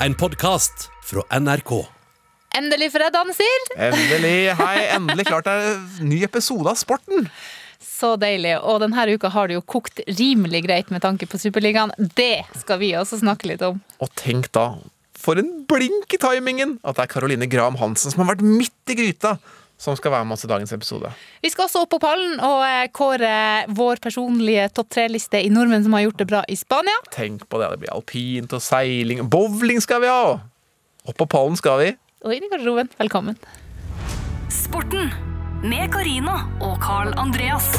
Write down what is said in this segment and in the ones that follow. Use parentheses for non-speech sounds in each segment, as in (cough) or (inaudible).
en podkast fra NRK. Endelig fredag, sier. Endelig, hei, endelig klart det er en ny episode av Sporten. Så deilig. Og denne uka har det jo kokt rimelig greit med tanke på Superligaen. Det skal vi også snakke litt om. Og tenk da, for en blink i timingen, at det er Caroline Graham Hansen som har vært midt i gryta, som skal være med oss i dagens episode. Vi skal også opp på pallen og eh, kåre vår personlige topp tre-liste i nordmenn som har gjort det bra i Spania. Tenk på det, det blir alpint og seiling. Bowling skal vi ha! Opp på pallen skal vi. Og inn i garderoben. Velkommen. Sporten med Carina og Carl Andreas.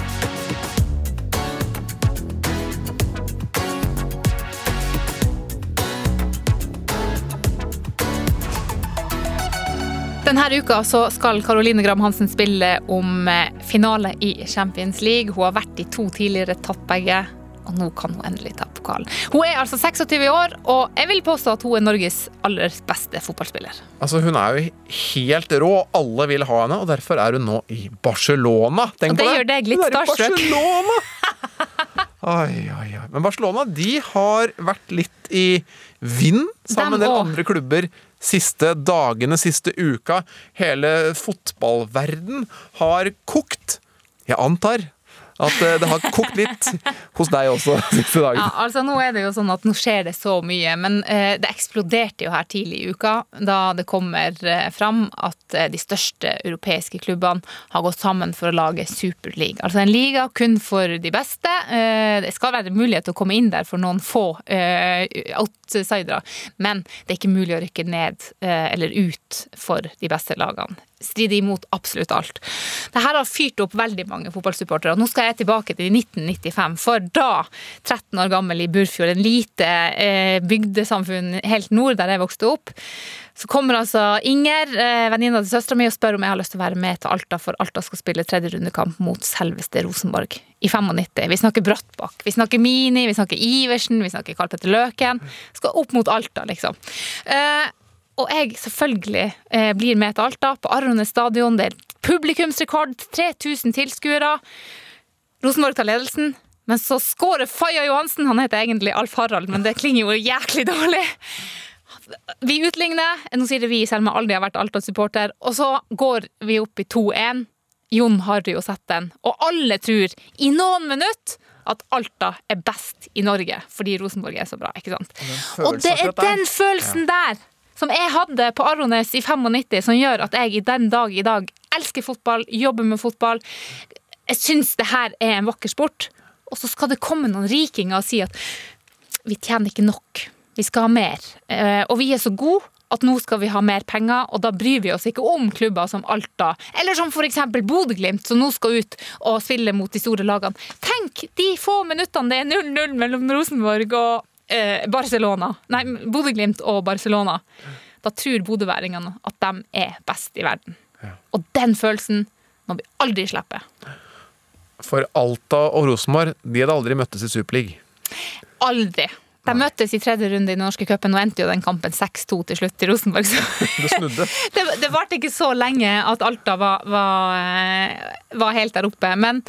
Denne uka så skal Caroline Gram Hansen spille om eh, finale i Champions League. Hun har vært i to tidligere, tatt begge. Og nå kan hun endelig ta pokalen. Hun er altså 26 år, og jeg vil påstå at hun er Norges aller beste fotballspiller. Altså, Hun er jo helt rå, og alle vil ha henne, og derfor er hun nå i Barcelona. Tenk Og det på det! gjør deg litt starstruck. Oi, oi, oi. Men Barcelona de har vært litt i vind sammen med en del andre klubber siste dagene, siste uka. Hele fotballverden har kokt. Jeg antar at eh, det har kokt litt hos deg også (laughs) siste dagen. Ja, altså Nå er det jo sånn at nå skjer det så mye, men eh, det eksploderte jo her tidlig i uka da det kommer eh, fram at de største europeiske klubbene har gått sammen for å lage superliga. Altså en liga kun for de beste. Det skal være mulighet til å komme inn der for noen få outsidere, men det er ikke mulig å rykke ned eller ut for de beste lagene strider imot absolutt alt. Dette har fyrt opp veldig mange fotballsupportere. Nå skal jeg tilbake til 1995, for da, 13 år gammel i Burfjord, en lite eh, bygdesamfunn helt nord der jeg vokste opp, så kommer altså Inger, eh, venninna til søstera mi, og spør om jeg har lyst til å være med til Alta, for Alta skal spille tredje rundekamp mot selveste Rosenborg i 95. Vi snakker Brattbakk, vi snakker Mini, vi snakker Iversen, vi snakker Karl Petter Løken. Skal opp mot Alta, liksom. Eh, og jeg selvfølgelig eh, blir med til Alta, på Arrones stadion. Det er publikumsrekord, 3000 tilskuere. Rosenborg tar ledelsen. Men så skårer Faja Johansen, han heter egentlig Alf Harald, men det klinger jo jæklig dårlig. Vi utligner, nå sier det vi selv om jeg aldri har vært Alta-supporter, og så går vi opp i 2-1. Jon Harry jo sett den, og alle tror i noen minutter at Alta er best i Norge fordi Rosenborg er så bra, ikke sant? Og det er den følelsen der som jeg hadde på Arones i 95, som gjør at jeg i den dag i dag elsker fotball, jobber med fotball. Jeg syns det her er en vakker sport. Og så skal det komme noen rikinger og si at vi tjener ikke nok, vi skal ha mer. Eh, Og vi er så gode at nå skal vi ha mer penger, og da bryr vi oss ikke om klubber som Alta, eller som f.eks. Bodø-Glimt, som nå skal ut og spille mot de store lagene. Tenk de få minuttene det er 0-0 mellom Rosenborg og eh, Barcelona. Nei, Bodø-Glimt og Barcelona. Da tror bodøværingene at de er best i verden. Og den følelsen må vi aldri slippe. For Alta og Rosenborg de hadde aldri møttes i Superliga. Aldri. De møttes i tredje runde i den norske cupen, og endte jo den kampen 6-2 til slutt i Rosenborg. (laughs) Det snudde. (laughs) det, det varte ikke så lenge at Alta var, var, eh, var helt der oppe. Men,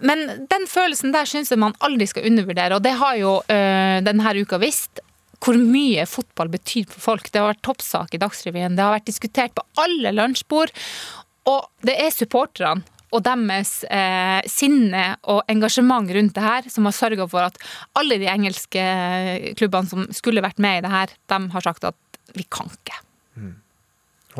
men den følelsen der syns jeg man aldri skal undervurdere, og det har jo øh, denne uka visst. Hvor mye fotball betyr for folk. Det har vært toppsak i Dagsrevyen. Det har vært diskutert på alle lunsjbord. Og det er supporterne og deres eh, sinne og engasjement rundt det her som har sørga for at alle de engelske klubbene som skulle vært med i det her, de har sagt at vi kan ikke.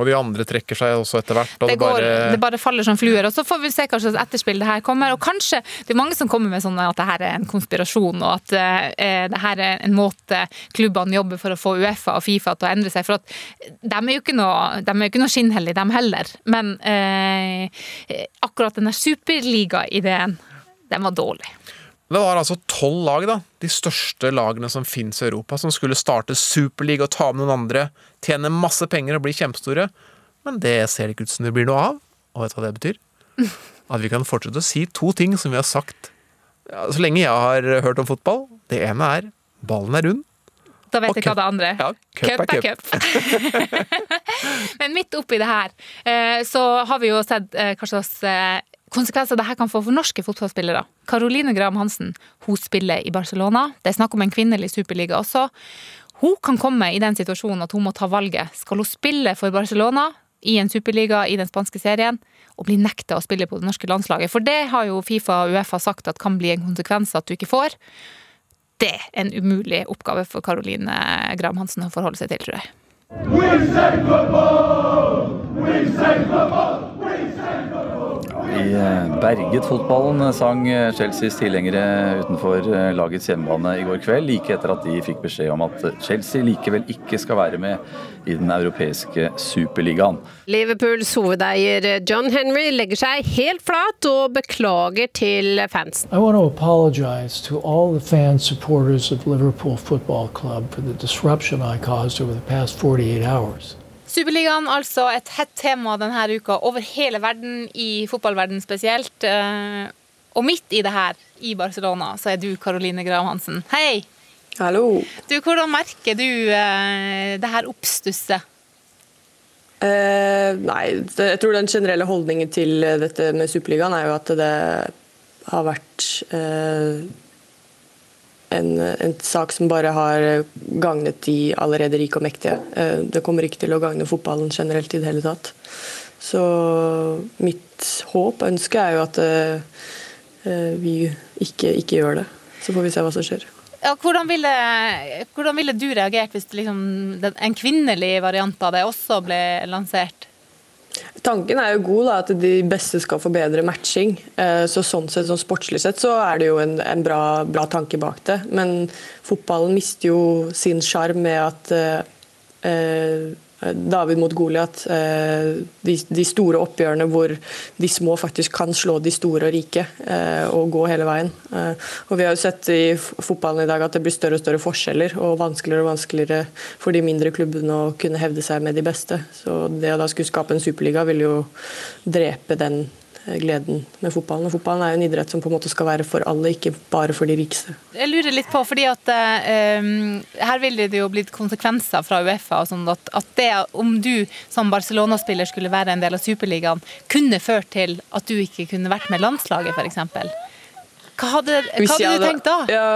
Og de andre trekker seg også etter hvert. Det, det, bare det bare faller som fluer. Og så får vi se hva slags etterspill det her kommer. Og kanskje det er mange som kommer med sånn at det her er en konspirasjon, og at eh, det her er en måte klubbene jobber for å få Uefa og Fifa til å endre seg. For at de er jo ikke noe, de er ikke noe skinnhellige, dem heller. Men eh, akkurat den der superliga-ideen, den var dårlig. Det var altså tolv lag, da. De største lagene som fins i Europa, som skulle starte Superliga og ta med noen andre, tjene masse penger og bli kjempestore. Men det ser det ikke ut som det blir noe av. Og vet du hva det betyr? At vi kan fortsette å si to ting som vi har sagt ja, så lenge jeg har hørt om fotball. Det ene er ballen er rund. Da vet jeg hva det andre Ja, cup er cup. (laughs) Men midt oppi det her, eh, så har vi jo sett eh, hva slags eh, konsekvenser dette kan få for norske fotballspillere. Caroline Graham Hansen hun spiller i Barcelona. Det er snakk om en kvinnelig superliga også. Hun kan komme i den situasjonen at hun må ta valget. Skal hun spille for Barcelona i en superliga i den spanske serien, og bli nekta å spille på det norske landslaget? For det har jo Fifa og Uefa sagt at kan bli en konsekvens at du ikke får. Det er en umulig oppgave for Caroline Graham Hansen å forholde seg til, tror jeg. Vi eh, berget fotballen, eh, sang eh, Chelseas tilhengere utenfor lagets hjemmebane i går kveld, like etter at de fikk beskjed om at Chelsea likevel ikke skal være med i den europeiske superligaen. Liverpools hovedeier John Henry legger seg helt flat og beklager til fansen. I want to apologize to all the fans, supporters of Liverpool Football Club for the disruption I caused over the past 48 hours. Superligaen, altså et hett tema denne uka over hele verden, i fotballverden spesielt. Eh, og midt i det her, i Barcelona, så er du Caroline Graham Hansen. Hei! Hallo. Du, Hvordan merker du eh, det her oppstusset? Uh, nei, det, jeg tror den generelle holdningen til dette med Superligaen er jo at det har vært eh, en, en, sak som bare har gagnet de allerede rike og mektige. Eh, det kommer ikke til å gagne fotballen generelt i det hele tatt. Så mitt håp og ønske er jo at uh, vi ikke, ikke, gjør det. Så får vi se hva som skjer. Ja, hvordan, ville, hvordan ville du reagert hvis liksom, en kvinnelig variant av det også ble lansert? Tanken er jo god, da, at de beste skal få bedre matching. Eh, så sånn sett, sånn Sportslig sett så er det jo en, en bra, bra, tanke bak det. Men fotballen mister jo sin sjarm med at eh, David mot Goliat. Eh, de, de, store oppgjørene hvor de små faktisk kan slå de store og rike eh, og gå hele veien. Eh, og Vi har jo sett i fotballen i dag at det blir større og større forskjeller og vanskeligere og vanskeligere for de mindre klubbene å kunne hevde seg med de beste. Så det å da skulle skape en superliga vil jo drepe den gleden med fotballen. Og fotballen er jo en idrett som på en måte skal være for alle, ikke bare for de rikeste. Jeg lurer litt på, fordi at um, her ville det jo blitt konsekvenser fra Uefa. og sånn at, at det om du som Barcelona-spiller skulle være en del av Superligaen, kunne ført til at du ikke kunne vært med landslaget, f.eks. Hva hadde, hva hadde du tenkt da? Ja,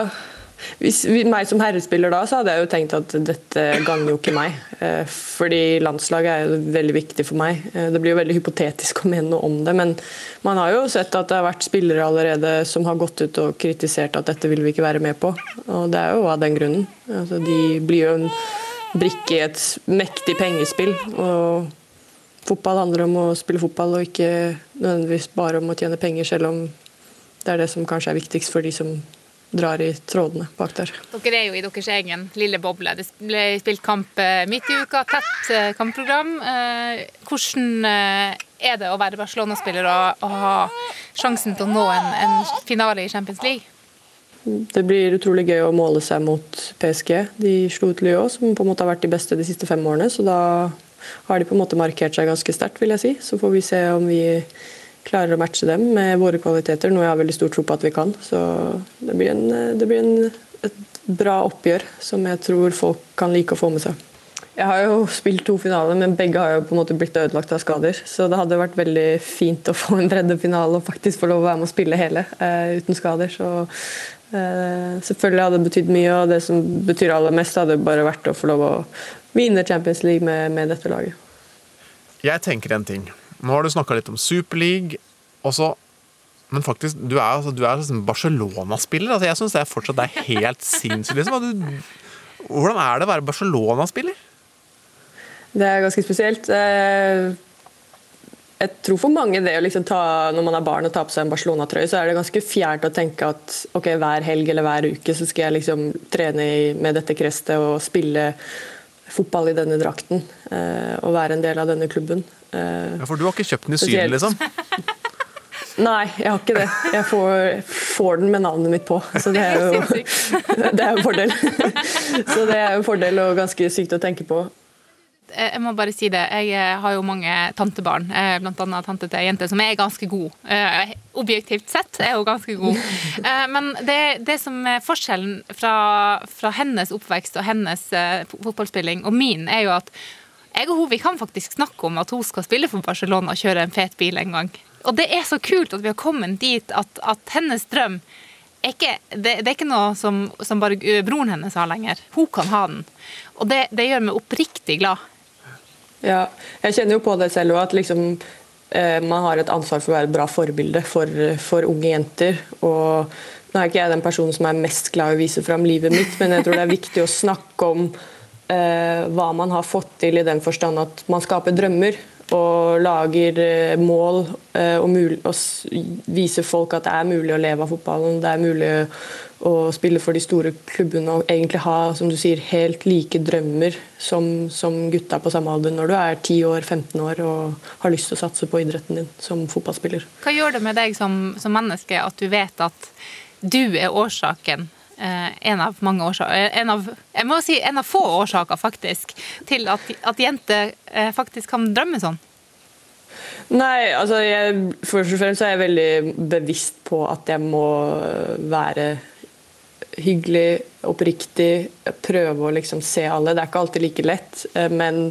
hvis meg som herrespiller da, så hadde jeg jo tenkt at dette gagner jo ikke meg. Eh, fordi landslaget er jo veldig viktig for meg. Eh, det blir jo veldig hypotetisk å mene noe om det, men man har jo sett at det har vært spillere allerede som har gått ut og kritisert at dette vil vi ikke være med på. Og det er jo av den grunnen. Altså, de blir jo en brikke i et mektig pengespill. og Fotball handler om å spille fotball, og ikke nødvendigvis bare om å tjene penger, selv om det er det som kanskje er viktigst for de som drar i trådene bak der. Dere er jo i deres egen lille boble. Det ble spilt kamp eh, midt i uka, tett eh, kampprogram. Eh, hvordan er det å være Barcelona-spiller og, ha sjansen til å nå en, en finale i Champions League? Det blir utrolig gøy å måle seg mot PSG. De slo ut Lyon, som på en måte har vært de beste de siste fem årene. Så da har de på en måte markert seg ganske sterkt, vil jeg si. Så får vi se om vi klarer å matche dem med våre kvaliteter, noe jeg har veldig stor tro på at vi kan. Så det blir, en, det blir en, et bra oppgjør som jeg tror folk kan like å få med seg. Jeg har jo spilt to finaler, men begge har jo på en måte blitt ødelagt av skader. Så det hadde vært veldig fint å få en breddefinale og faktisk få lov å være med å spille hele uh, uten skader. Så uh, selvfølgelig hadde det betydd mye, og det som betyr aller mest, hadde bare vært å få lov å vinne Champions League med, med dette laget. Jeg tenker en ting. Nå har du snakka litt om Superleague, også, men faktisk, du er, altså, er liksom Barcelona-spiller. Altså, jeg syns det fortsatt er helt (laughs) sinnssykt. Liksom. Hvordan er det å være Barcelona-spiller? Det er ganske spesielt. Eh, jeg tror for mange det å liksom ta, når man er barn og tar på seg en Barcelona-trøye, så er det ganske fjernt å tenke at ok, hver helg eller hver uke så skal jeg liksom trene med dette krestet og spille fotball i denne drakten. Eh, og være en del av denne klubben. Eh, ja, For du har ikke kjøpt den i Syden, liksom? (laughs) Nei, jeg har ikke det. Jeg får, får, den med navnet mitt på, så det er (laughs) jo (laughs) det er en fordel. Så det er en fordel og ganske sykt å tenke på. Jeg må bare si det. Jeg eh, har jo mange tantebarn, bl.a. blant annet tante til ei jente som er ganske god. Objektivt sett er hun ganske god. (laughs) Men det, det som er forskjellen fra, fra hennes oppvekst og hennes fotballspilling og min, er jo at jeg og hun vi kan faktisk snakke om at hun skal spille for Barcelona og kjøre en fet bil en gang. Og det er så kult at vi har kommet dit at, at hennes drøm er ikke, det, det er ikke noe som, som bare eh, broren hennes har lenger. Hun kan ha den. Og det, det gjør meg oppriktig glad. Ja, jeg kjenner jo på det selv òg, at liksom, eh, man har et ansvar for å være et bra forbilde for, for unge jenter. Og nå er ikke jeg den personen som er mest glad i å vise fram livet mitt, men jeg tror det er viktig å snakke om eh, hva man har fått til i den forstand at man skaper drømmer og lager eh, mål eh, og, og viser folk at det er mulig å leve av fotballen. Det er mulig å spille for de store klubbene og egentlig ha som du sier, helt like drømmer som, som gutta på samme alder når du er 10 år, 15 år og har lyst til å satse på idretten din som fotballspiller. Hva gjør det med deg som, som menneske at du vet at du er årsaken eh, en av mange årsaker, en av, jeg må si en av få årsaker faktisk, til at, at jenter eh, faktisk kan drømme sånn? Nei, altså jeg, først og fremst er jeg veldig bevisst på at jeg må være hyggelig, oppriktig, prøve å liksom se alle. Det er ikke alltid like lett, eh, men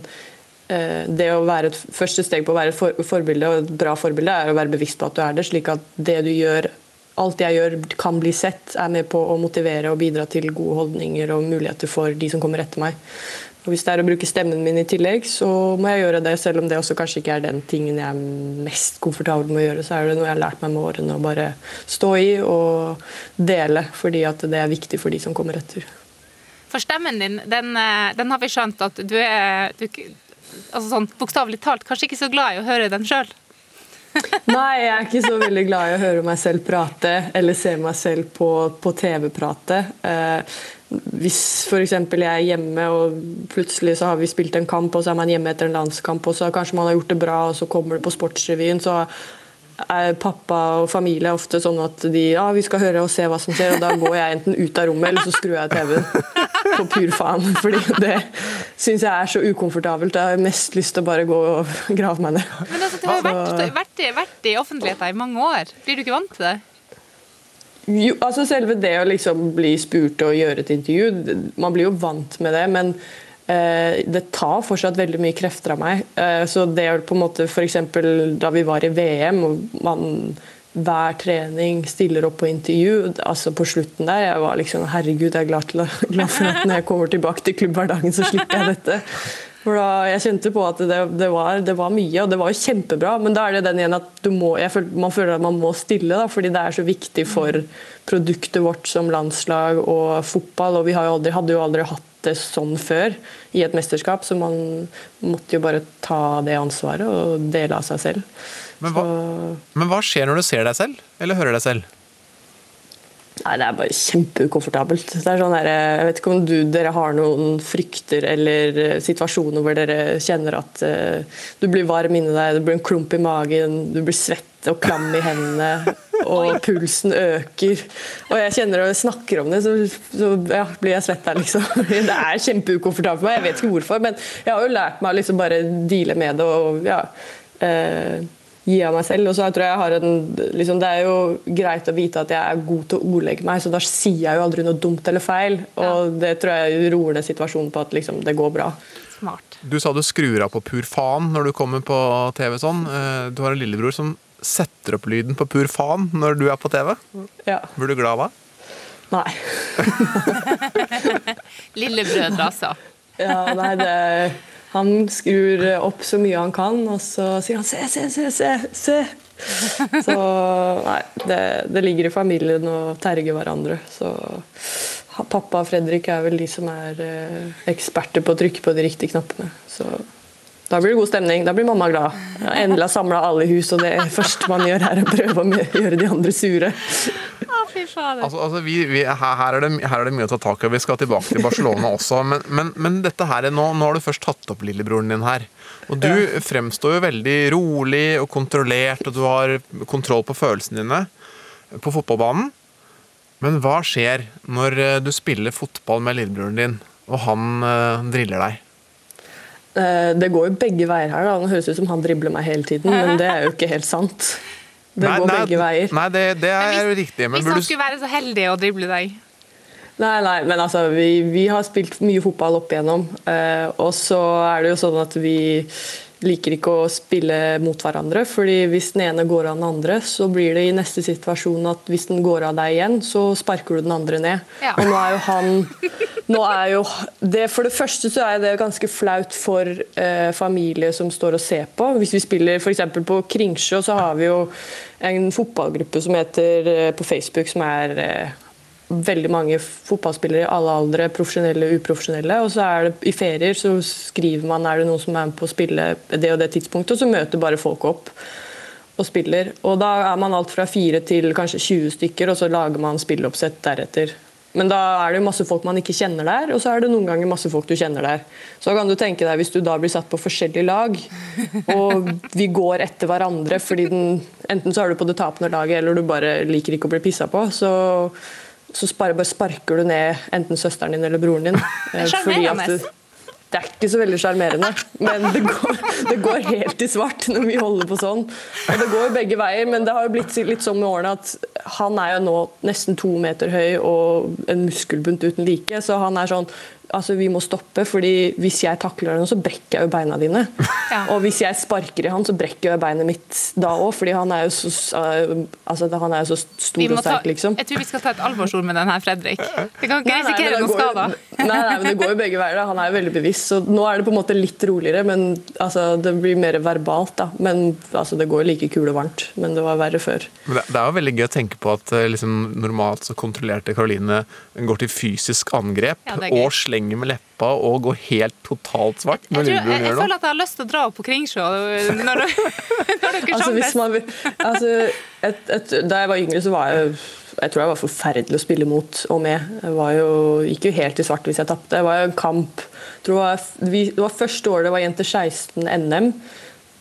eh, det å være et første steg på å være et for, forbilde, og et bra forbilde, er å være bevisst på at du er det, slik at det du gjør Alt jeg gjør kan bli sett, er med på å motivere og bidra til gode holdninger og muligheter for de som kommer etter meg. Og Hvis det er å bruke stemmen min i tillegg, så må jeg gjøre det, selv om det også kanskje ikke er den tingen jeg er mest komfortabel med å gjøre. Så er det noe jeg har lært meg med årene å bare stå i og dele, fordi at det er viktig for de som kommer etter. For stemmen din, den, eh, den har vi skjønt at du er du, altså sånn, Bokstavelig talt kanskje ikke så glad i å høre den sjøl. (laughs) Nei, jeg er ikke så veldig glad i å høre meg selv prate, eller se meg selv på, på TV prate. Eh, hvis f.eks. jeg er hjemme og plutselig så har vi spilt en kamp, og så er man hjemme etter en landskamp, og så kanskje man har gjort det bra, og så kommer det på Sportsrevyen, så er pappa og familie ofte sånn at de ja, vi skal høre og se hva som skjer, og da går jeg enten ut av rommet, eller så skrur jeg TV-en på pur faen. (laughs) Fordi det syns jeg er så ukomfortabelt. Jeg har mest lyst til å bare gå og grave meg ned. Men altså, du har jo vært, vært, vært i offentligheten i mange år. Blir du ikke vant til det? Jo, altså Selve det å liksom bli spurt og gjøre et intervju, man blir jo vant med det. Men eh, det tar fortsatt veldig mye krefter av meg. Eh, så det å på en måte f.eks. da vi var i VM og man hver trening stiller opp på intervju, altså på slutten der, jeg var liksom Herregud, jeg er glad, til, glad for at når jeg kommer tilbake til klubbhverdagen, så slipper jeg dette. For da, Jeg kjente på at det, det, var, det var mye, og det var jo kjempebra. Men da er det den igjen at du må, jeg føler, man føler at man må stille, da, fordi det er så viktig for produktet vårt som landslag og fotball. Og vi har jo aldri, hadde jo aldri hatt det sånn før i et mesterskap, så man måtte jo bare ta det ansvaret og dele av seg selv. Men hva, men hva skjer når du ser deg selv, eller hører deg selv? Nei, Det er bare kjempeukomfortabelt. Det er sånn der, jeg vet ikke om du, dere har noen frykter eller eh, situasjoner hvor dere kjenner at uh, du blir varm inni deg, det blir en klump i magen, du blir svett og klam i hendene, (laughs) og pulsen øker. Og jeg kjenner og jeg snakker om det, så, så ja, blir jeg svett der, liksom. (laughs) Det er kjempeukomfortabelt for meg, jeg vet ikke hvorfor, men jeg har jo lært meg å liksom bare deale med det og ja. Eh, gi av meg selv. Og så tror jeg jeg har en, liksom, Det er jo greit å vite at jeg er god til å ordlegge meg, så da sier jeg jo aldri noe dumt eller feil. Og det tror jeg roer ned situasjonen på at liksom, det går bra. Smart. Du sa du skrur av på pur faen når du kommer på TV sånn. Eh, Du har en lillebror som setter opp lyden på pur faen når du er på TV. Ja. Blir du glad da? Nei. (laughs) Lillebrødre, altså. Ja, nei, det Han skrur opp så mye han kan, og så sier han 'se, se, se', se, se. Så nei, det, det ligger i familien å terge hverandre. Så pappa og Fredrik er vel de som er eh, eksperter på å trykke på de riktige knappene. Så da blir det god stemning. Da blir mamma glad. Endelig har samla alle i hus, og det første man gjør, er å prøve å gjøre de andre sure. Å, fy fader. Altså, altså vi, vi, her, her, er det, her er det mye å ta tak i. Vi skal tilbake til Barcelona også. Men, men, men dette her, nå, nå har du først tatt opp lillebroren din her. Og du fremstår jo veldig rolig og kontrollert, og du har kontroll på følelsene dine på fotballbanen. Men hva skjer når eh, du spiller fotball med lillebroren din, og han eh, driller deg? Eh, Det går jo begge veier her. da. Det høres ut som han dribler meg hele tiden, men (laughs) det er jo ikke helt sant. Det Nei, går nei, begge veier. Nei, det, det er hvis- jo riktig. Men Hvis han du skulle være så heldig å drible deg Nei, nei, men altså, vi, vi har spilt mye fotball opp igjennom. Eh, og så er det jo sånn at vi liker ikke å spille mot hverandre. fordi hvis den ene går av den andre, så blir det i neste situasjon at hvis den går av deg igjen, så sparker du den andre ned. Ja. Og nå er jo han nå er jo det, For det første så er det ganske flaut for eh, familie som står og ser på. Hvis vi spiller f.eks. på Kringsjå, så har vi jo en fotballgruppe som heter eh, på Facebook som er eh, veldig mange fotballspillere i alle aldre, profesjonelle og uprofesjonelle. Og så er det i ferier så skriver man er det noen som er med på å spille det og det tidspunktet, og så møter bare folk opp og spiller. Og da er man alt fra fire til kanskje 20 stykker, og så lager man spilleoppsett deretter. Men da er det masse folk man ikke kjenner der, og så er det noen ganger masse folk du kjenner der. Så kan du tenke deg hvis du da blir satt på forskjellige lag, og vi går etter hverandre fordi den, enten så er du på det tapende laget, eller du bare liker ikke å bli pissa på, så så bare, sparker du ned enten søsteren din eller broren din. (laughs) eh, fordi at du- Det er ikke så veldig sjarmerende, men det går, det går helt i svart når vi holder på sånn. Og det går begge veier, men det har jo blitt litt sånn med årene at han er jo nå nesten to meter høy og en muskelbunt uten like, så han er sånn Altså, Vi må stoppe, fordi hvis jeg takler deg nå, så brekker jeg jo beina dine. (laughs) Ja. Og hvis jeg sparker i han, så brekker jeg beinet mitt da òg, fordi han er jo så, altså, han er jo så stor og sterk, liksom. jeg tror vi skal ta et alvorsord med den her, Fredrik. Vi kan ikke risikere noen skader. Nei, nei, men det går jo begge veier. da. Han er jo veldig bevisst. Så nå er det på en måte litt roligere, men altså, det blir mer verbalt. da. Men altså, det går jo like varmt. Men det var verre før. Men det, er jo veldig gøy å tenke på at eh, liksom, normalt så kontrollerte Karoline går til fysisk angrep Ja, og slenger med leppa og går helt totalt svart Jeg, tror, jeg, jeg føler at jeg har lyst til å dra opp på Kringsjå når, når dere (laughs) Altså, hvis man, altså, et, et, da jeg var yngre, så var jeg jeg tror jeg var forferdelig å spille mot og med. Jeg var jo, gikk jo helt i svart hvis jeg tapte. Det var jo en kamp. Jeg tror det, var, vi, det var første året det var Jenter 16 NM.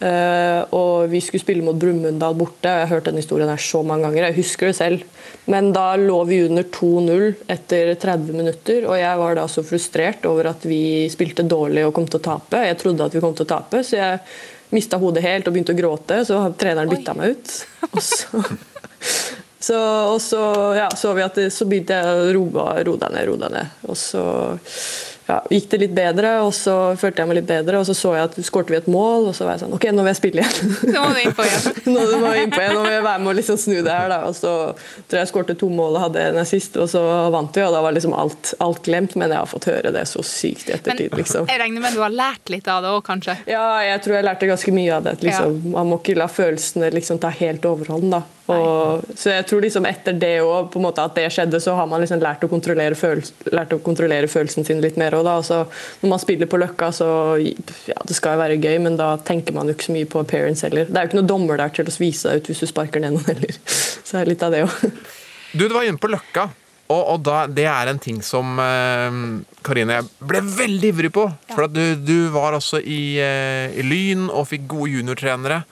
Eh, og vi skulle spille mot Brumunddal borte. Jeg har hørt den historien her så mange ganger. Jeg husker det selv. Men da lå vi under 2-0 etter 30 minutter, og jeg var da så frustrert over at vi spilte dårlig og kom til å tape. Jeg trodde at vi kom til å tape, så jeg mista hodet helt og begynte å gråte. Så treneren bytta meg ut. Og så (laughs) så, og så, ja, så vi at det, så begynte jeg å roe ro deg ned, ro deg ned. Og så ja, gikk det litt bedre, og så følte jeg meg litt bedre. Og så så jeg at skårte vi et mål, og så var jeg sånn OK, nå vil jeg spille igjen. Nå må du innpå igjen. (laughs) nå må jeg innpå igjen, nå må jeg være med og liksom snu det her. Da. Og så tror jeg jeg skårte to mål og hadde en assist, og så vant vi, og da var liksom alt, alt glemt. Men jeg har fått høre det så sykt i Men ettertid, liksom. jeg regner med du har lært litt av det òg, kanskje? Ja, jeg tror jeg lærte ganske mye av det. Liksom. Man må ikke la følelsene liksom ta helt overhånd. Da. Og, så jeg tror liksom etter det en måte at det skjedde, så har man liksom lært å lært å kontrollere følelsen sin litt mer òg. Så når man spiller på Løkka, så ja, det skal jo være gøy, men da tenker man jo ikke så mye på appearance heller. Det er jo ikke noen dommer der til å vise deg ut hvis du sparker ned noen heller. (laughs) Så det er litt av det òg. Du, du var inne på Løkka, og, og da, det er en ting som eh, Karine jeg ble veldig ivrig på. For du, du var også i, eh, i Lyn og fikk gode juniortrenere.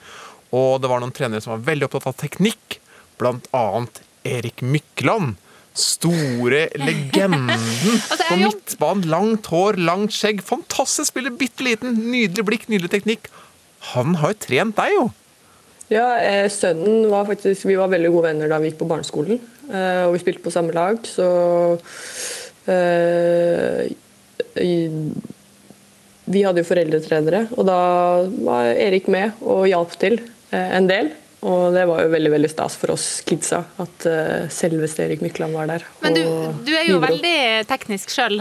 Og det var noen trenere som var veldig opptatt av teknikk, blant annet Erik Mykland. Store legenden (laughs) Altså, på midtbanen. Langt hår, langt skjegg. Fantastisk spiller, bitte liten. Nydelig blikk, nydelig teknikk. Han har jo trent deg, jo. Ja, eh, sønnen var faktisk Vi var veldig gode venner da vi gikk på barneskolen. Eh, og vi spilte på samme lag, så eh, i- Vi hadde jo foreldretrenere, og da var Erik med og hjalp til en del. Og det var jo veldig veldig stas for oss kidsa at eh, selveste Erik Mykland var der. Men du, du er jo bidro. veldig teknisk sjøl.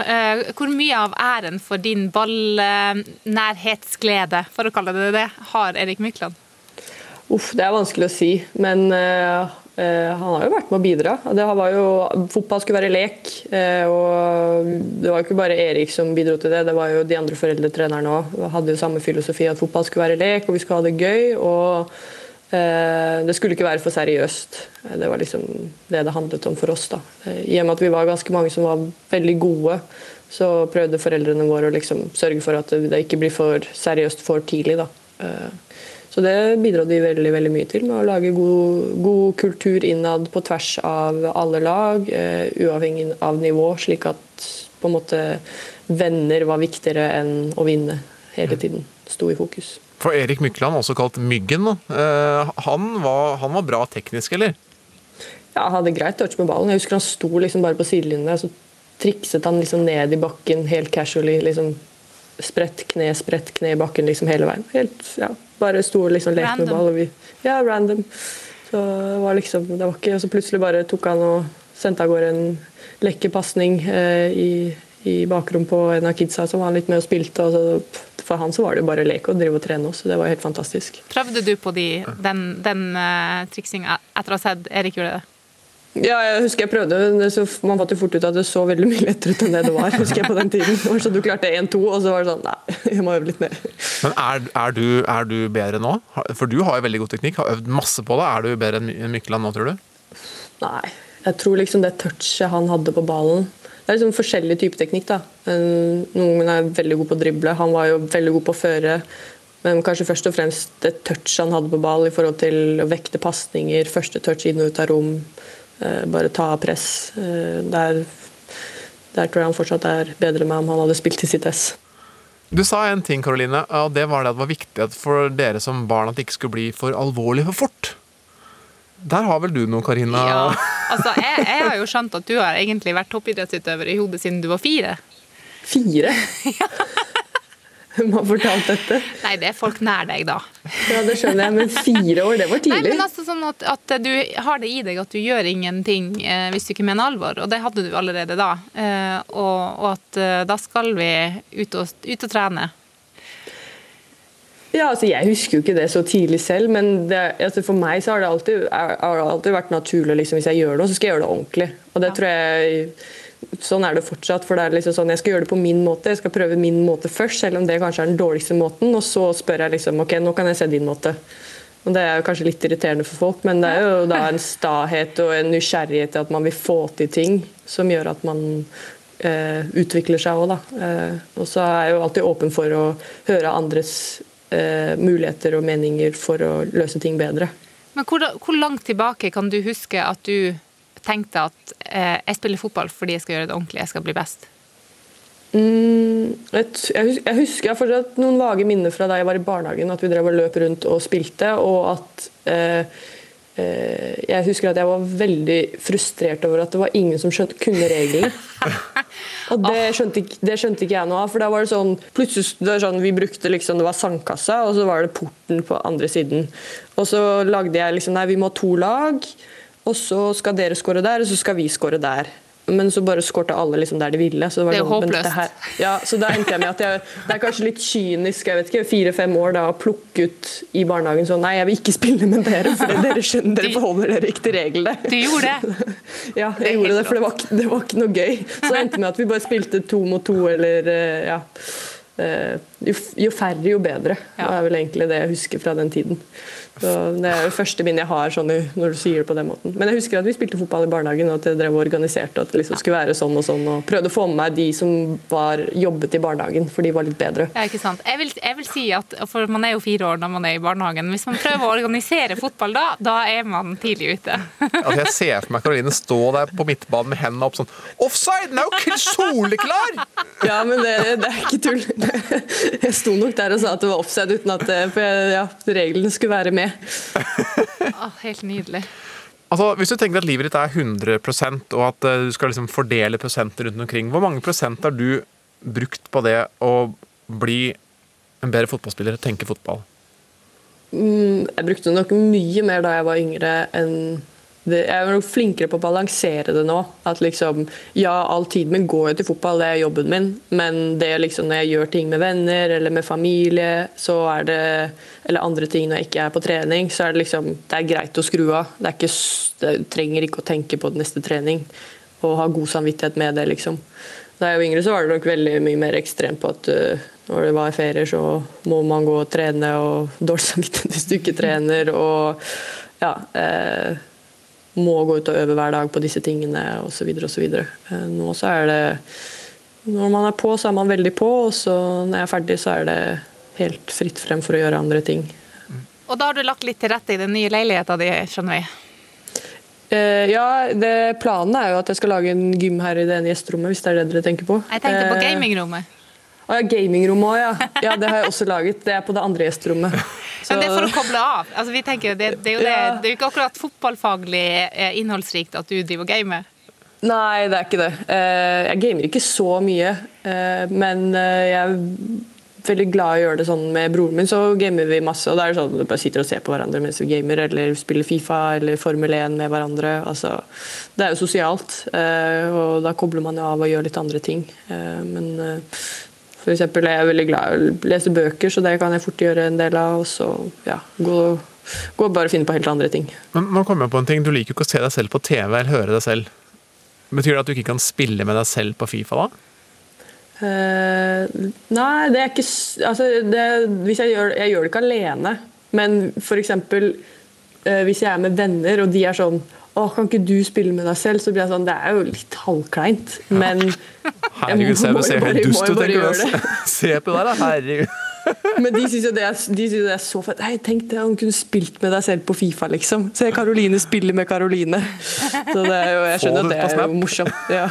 Hvor mye av æren for din ballnærhetsglede, for å kalle det det, har Erik Mykland? Uff, det er vanskelig å si, men uh, uh, han har jo vært med å bidra. Det var jo, fotball skulle være lek, Uh, og det var jo ikke bare Erik som bidro til det, det var jo de andre foreldretrenerne òg. Hadde jo samme filosofi at fotball skulle være lek, og vi skulle ha det gøy. og det skulle ikke være for seriøst. Det var liksom det det handlet om for oss. da. I og med at vi var ganske mange som var veldig gode, så prøvde foreldrene våre å liksom sørge for at det ikke blir for seriøst for tidlig. da. Så det bidro de veldig, veldig mye til, med å lage god, god kultur innad på tvers av alle lag, eh, uavhengig av nivå, slik at på en måte venner var viktigere enn å vinne hele tiden. Sto i fokus. For Erik Mykland, også kalt Myggen. Eh, han, var, han var bra teknisk, eller? Ja, han hadde greit touch med ballen. Jeg husker han sto liksom bare på sidelinjen der, så trikset han liksom ned i bakken helt casually. liksom spredt kne, spredt kne i bakken liksom hele veien. Helt, ja, bare sto og liksom lekte med ball. Og vi, ja, random. Så det var liksom, det var ikke, og så plutselig bare tok han og sendte av gårde en lekker pasning eh, i, i bakrom på en av kidsa som var litt med og spilte. Og så, for han så var det bare lek og drive og trene også, så det var helt fantastisk. Prøvde du på de, den, den uh, triksinga etter å ha sett Erik gjøre det? Ja, jeg husker jeg prøvde, men så man fant jo fort ut at det så veldig mye lettere ut enn det det var. husker jeg på den tiden. Så sånn, Du klarte 1-2, og så var det sånn Nei, (laughs) jeg må øve litt mer. Men er, er, du, er du bedre nå? For du har jo veldig god teknikk, har øvd masse på det. Er du bedre enn Mykland nå, tror du? Nei. Jeg tror liksom det touchet han hadde på ballen Det er liksom forskjellig type teknikk. da. Noen er veldig god på å drible, han var jo veldig god på å føre. Men kanskje først og fremst det touchet han hadde på ball i forhold til å vekte pasninger, første touch inn og ut av rom, bare ta av press. Eh, Der, der tror jeg han fortsatt er bedre med om han hadde spilt i sitt ess. Du sa en ting, Karoline, og det var det at det var viktig for dere som barn at det ikke skulle bli for alvorlig for fort. Der har vel du noe, Karina? Ja, altså jeg, jeg har jo skjønt at du har egentlig vært toppidrettsutøver i hodet siden du var fire. Fire? (laughs) Hvem har fortalt dette? Nei, det er folk nær deg, da. Ja, Det skjønner jeg, men fire år, det var tidlig. Nei, men altså sånn at, at du har det i deg at du gjør ingenting eh, hvis du ikke mener alvor, og det hadde du allerede da. Eh, og, og at eh, da skal vi ut og, ut og trene. Ja, altså Jeg husker jo ikke det så tidlig selv, men det, altså for meg så har det alltid, har det alltid vært naturlig liksom, hvis jeg gjør noe, så skal jeg gjøre det ordentlig. Og det tror jeg Sånn er det fortsatt. for det er liksom sånn, Jeg skal gjøre det på min måte, jeg skal prøve min måte først, selv om det kanskje er den dårligste måten. Og så spør jeg liksom ok, nå kan jeg se din måte. Og Det er jo kanskje litt irriterende for folk, men det er jo da en stahet og en nysgjerrighet til at man vil få til ting, som gjør at man eh, utvikler seg òg, da. Eh, og så er jeg jo alltid åpen for å høre andres eh, muligheter og meninger for å løse ting bedre. Men hvor, hvor langt tilbake kan du huske at du tenkte at eh, jeg spiller fotball fordi jeg skal gjøre det ordentlig, jeg skal bli best? Mm, jeg, husker, jeg, hus- jeg husker jeg har fortsatt noen vage minner fra da jeg var i barnehagen, at vi drev og løp rundt og spilte, og at eh, eh, jeg husker at jeg var veldig frustrert over at det var ingen som skjønte, kunne reglene. (laughs) Og det skjønte, ikke, det skjønte ikke jeg noe av. for da var det sånn, plutselig det var sånn, Vi brukte liksom, det var sandkassa, og så var det porten på andre siden. Og så lagde jeg liksom Nei, vi må ha to lag, og så skal dere score der, og så skal vi score der. Men så bare skårte alle liksom der de ville. Så det, var Det er sånn, håpløst. ja, så da endte jeg med at jeg, det er kanskje litt kynisk, jeg vet ikke, fire-fem år da, å plukke ut i barnehagen sånn Nei, jeg vil ikke spille med dere, for dere skjønner, dere forholder dere ikke til reglene. Du gjorde det. (laughs) Ja, Det er gjorde det, for det var, det var ikke noe gøy. Så det endte med at vi bare spilte to mot to, eller eh, ja. Eh, Jo, jo færre, jo bedre. Det Ja. er vel egentlig det jeg husker fra den tiden. Så det er det første minnet jeg har sånn, når du sier det på den måten. Men jeg husker at vi spilte fotball i barnehagen, og at jeg drev og organiserte at det liksom skulle være sånn og sånn. Og prøvde å få med meg de som var, jobbet i barnehagen, for de var litt bedre. Ja, ikke sant? Jeg vil, jeg vil si at, for Man er jo fire år når man er i barnehagen. Hvis man prøver å organisere fotball da, da er man tidlig ute. Altså, jeg ser for meg Karoline stå der på midtbanen med hendene opp sånn Offside! Den er jo soleklar! Ja, men det, det er ikke tull. Jeg sto nok der og sa at det var offside uten at eh, for jeg, ja, reglene skulle være med. Å, (laughs) helt nydelig. Altså, Hvis du tenker at livet ditt er 100% og at eh, du skal liksom fordele prosenter rundt omkring, hvor mange prosent har du brukt på det å bli en bedre fotballspiller og tenke fotball? Mm, Jeg brukte nok mye mer da jeg var yngre enn det. Jeg er nok flinkere på å balansere det nå. At liksom, ja, all tiden min går jo til fotball, det er jobben min. Men det liksom når jeg gjør ting med venner eller med familie, så er det Eller andre ting når jeg ikke er på trening, så er det liksom Det er greit å skru av. Det er ikke, det trenger ikke å tenke på neste trening. Og ha god samvittighet med det, liksom. Da jeg var yngre, så var det nok veldig mye mer ekstremt på at uh, når det var ferier, så må man gå og trene, og (laughs) dårlig samvittighet hvis du ikke trener, og ja eh, Må gå ut og øve hver dag på disse tingene, osv., osv. Uh, nå så er det Når man er på, så er man veldig på, og så når jeg er ferdig, så er det helt fritt frem for å gjøre andre ting. Og da har du lagt litt til rette i den nye leiligheta di, skjønner vi. Eh, ja, det, Planen er jo at jeg skal lage en gym her i det ene gjesterommet, hvis det er det dere tenker på. Jeg tenkte på Eh, gamingrommet. Å ja, gamingrom òg, ja. ja. Det har jeg også laget. Det er på det andre gjesterommet. Så- (laughs) Men det er for å koble av. Altså, vi tenker, det, det, er jo det, Ja. det er jo ikke akkurat fotballfaglig eh, innholdsrikt at du driver og gamer. Nei, det er ikke det. Eh, Jeg gamer ikke så mye, eh, men jeg er veldig glad i å gjøre det sånn med broren min, så gamer vi masse. og da er det sånn at Vi bare sitter og ser på hverandre mens vi gamer, eller spiller Fifa eller Formel 1 med hverandre. altså Det er jo sosialt, og da kobler man jo av og gjør litt andre ting. Men for eksempel er jeg veldig glad i å lese bøker, så det kan jeg fort gjøre en del av. Og så ja, gå, gå og finne på helt andre ting. Men nå kommer jeg på en ting. Du liker jo ikke å se deg selv på TV eller høre deg selv. Betyr det at du ikke kan spille med deg selv på Fifa da? Uh, nei, det er ikke altså, det, hvis jeg, gjør, jeg gjør det ikke alene. Men f.eks. Uh, hvis jeg er med venner, og de er sånn å, kan ikke du spille med deg selv? Så blir jeg sånn, Det er jo litt halvkleint, men Herregud, se, du ser jo helt dust ut. tenker du, (laughs) altså. Se på deg, da. Herregud. (laughs) Men de syns jo det er, de synes jo det er så fett. Hei, tenk det, hun kunne spilt med deg selv på Fifa, liksom. Se Karoline spille med Karoline. Så det er jo, jeg skjønner at det er jo morsomt. Ja.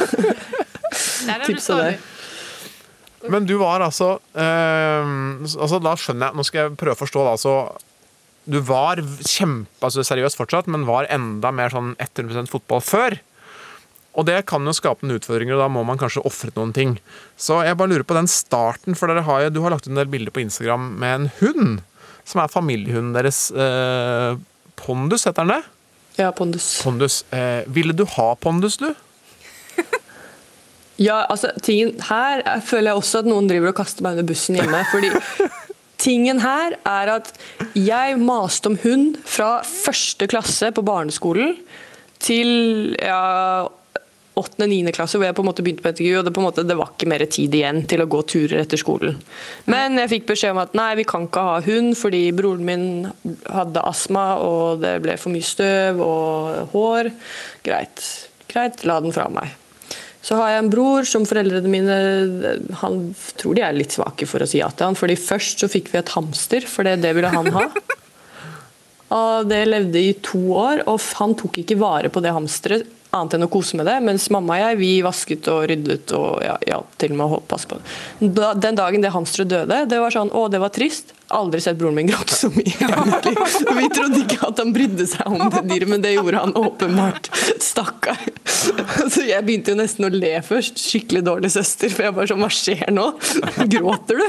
(laughs) Der er du Tips av det. stadig. Men du var altså, eh, altså Da skjønner jeg Nå skal jeg prøve å forstå. da, så Du var kjempe altså seriøs fortsatt, men var enda mer sånn 100 fotball før. Og det kan jo skape noen utfordringer, og da må man kanskje ofre noen ting. Så jeg bare lurer på den starten, for dere har jo, du har lagt ut en del bilder på Instagram med en hund. Som er familiehunden deres. Eh, Pondus, heter den det? ja, pondus. Pondus. Eh, ville du ha Pondus, du? (laughs) Ja, altså, tingen her er- føler jeg også at noen driver og kaster meg under bussen hjemme. fordi tingen her er at jeg maste om hund fra første klasse på barneskolen til ja, 8.-9. klasse, hvor jeg på en måte begynte på NTG, og det, på en måte, det var ikke mer tid igjen til å gå turer etter skolen. Men jeg fikk beskjed om at nei, vi kan ikke ha hund, fordi broren min hadde astma, og det ble for mye støv og hår. Greit, greit, la den fra meg. Så har jeg en bror som foreldrene mine Han tror de er litt svake for å si ja til han. fordi først så fikk vi et hamster, for det, det ville han ha. (laughs) Og det levde i to år, og han tok ikke vare på det hamsteret annet enn å kose med det, mens mamma og jeg vi vasket og ryddet og ja, ja til med å passe på. Da, den dagen det hamsteret døde, det var sånn Å, det var trist. Aldri sett broren min gråte så mye. Vi trodde ikke at han brydde seg om det dyret, men det gjorde han åpenbart. Stakkar. Så jeg begynte jo nesten å le først. Skikkelig dårlig søster, for jeg bare sånn Hva skjer nå? Gråter du?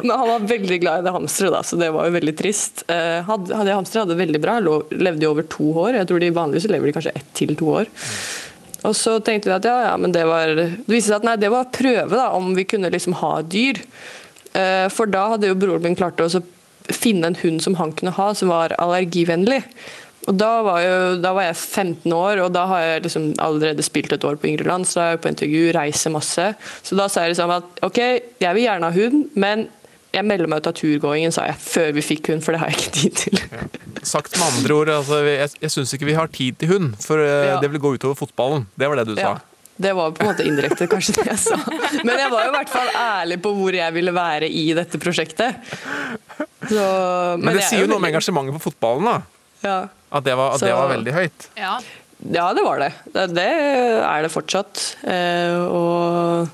Men han var veldig glad i det hamsteret, da, så det var jo veldig trist. Eh, Hadde, hadde hamsteret, hadde det veldig bra. Levde jo over to år. Jeg tror de Vanligvis lever de kanskje ett til to år. Og så tenkte vi at ja, ja, men det var Det viste seg at nei, det var prøve, da, om vi kunne liksom ha dyr. Eh, For da hadde jo broren min klart å finne en hund som han kunne ha, som var allergivennlig. Og da var, jo, da var jeg 15 år, og da har jeg liksom allerede spilt et år på yngre land, så da er jeg på intervju, reiser masse. Så da sa jeg liksom at OK, jeg vil gjerne ha hund, men jeg melder meg ut av turgåingen, sa jeg, før vi fikk hund, for det har jeg ikke tid til. Sagt med andre ord, altså, jeg, jeg syns ikke vi har tid til hund, for eh, Ja. det vil gå utover fotballen. Det var det du sa. Det var på en måte indirekte kanskje det jeg sa. Men jeg var jo i hvert fall ærlig på hvor jeg ville være i dette prosjektet. Så, Men, det jeg er sier jo noe om engasjementet på fotballen, da. Ja. At det var, at det var veldig høyt. Ja. Ja, det var det. Det, det er det fortsatt. Eh, og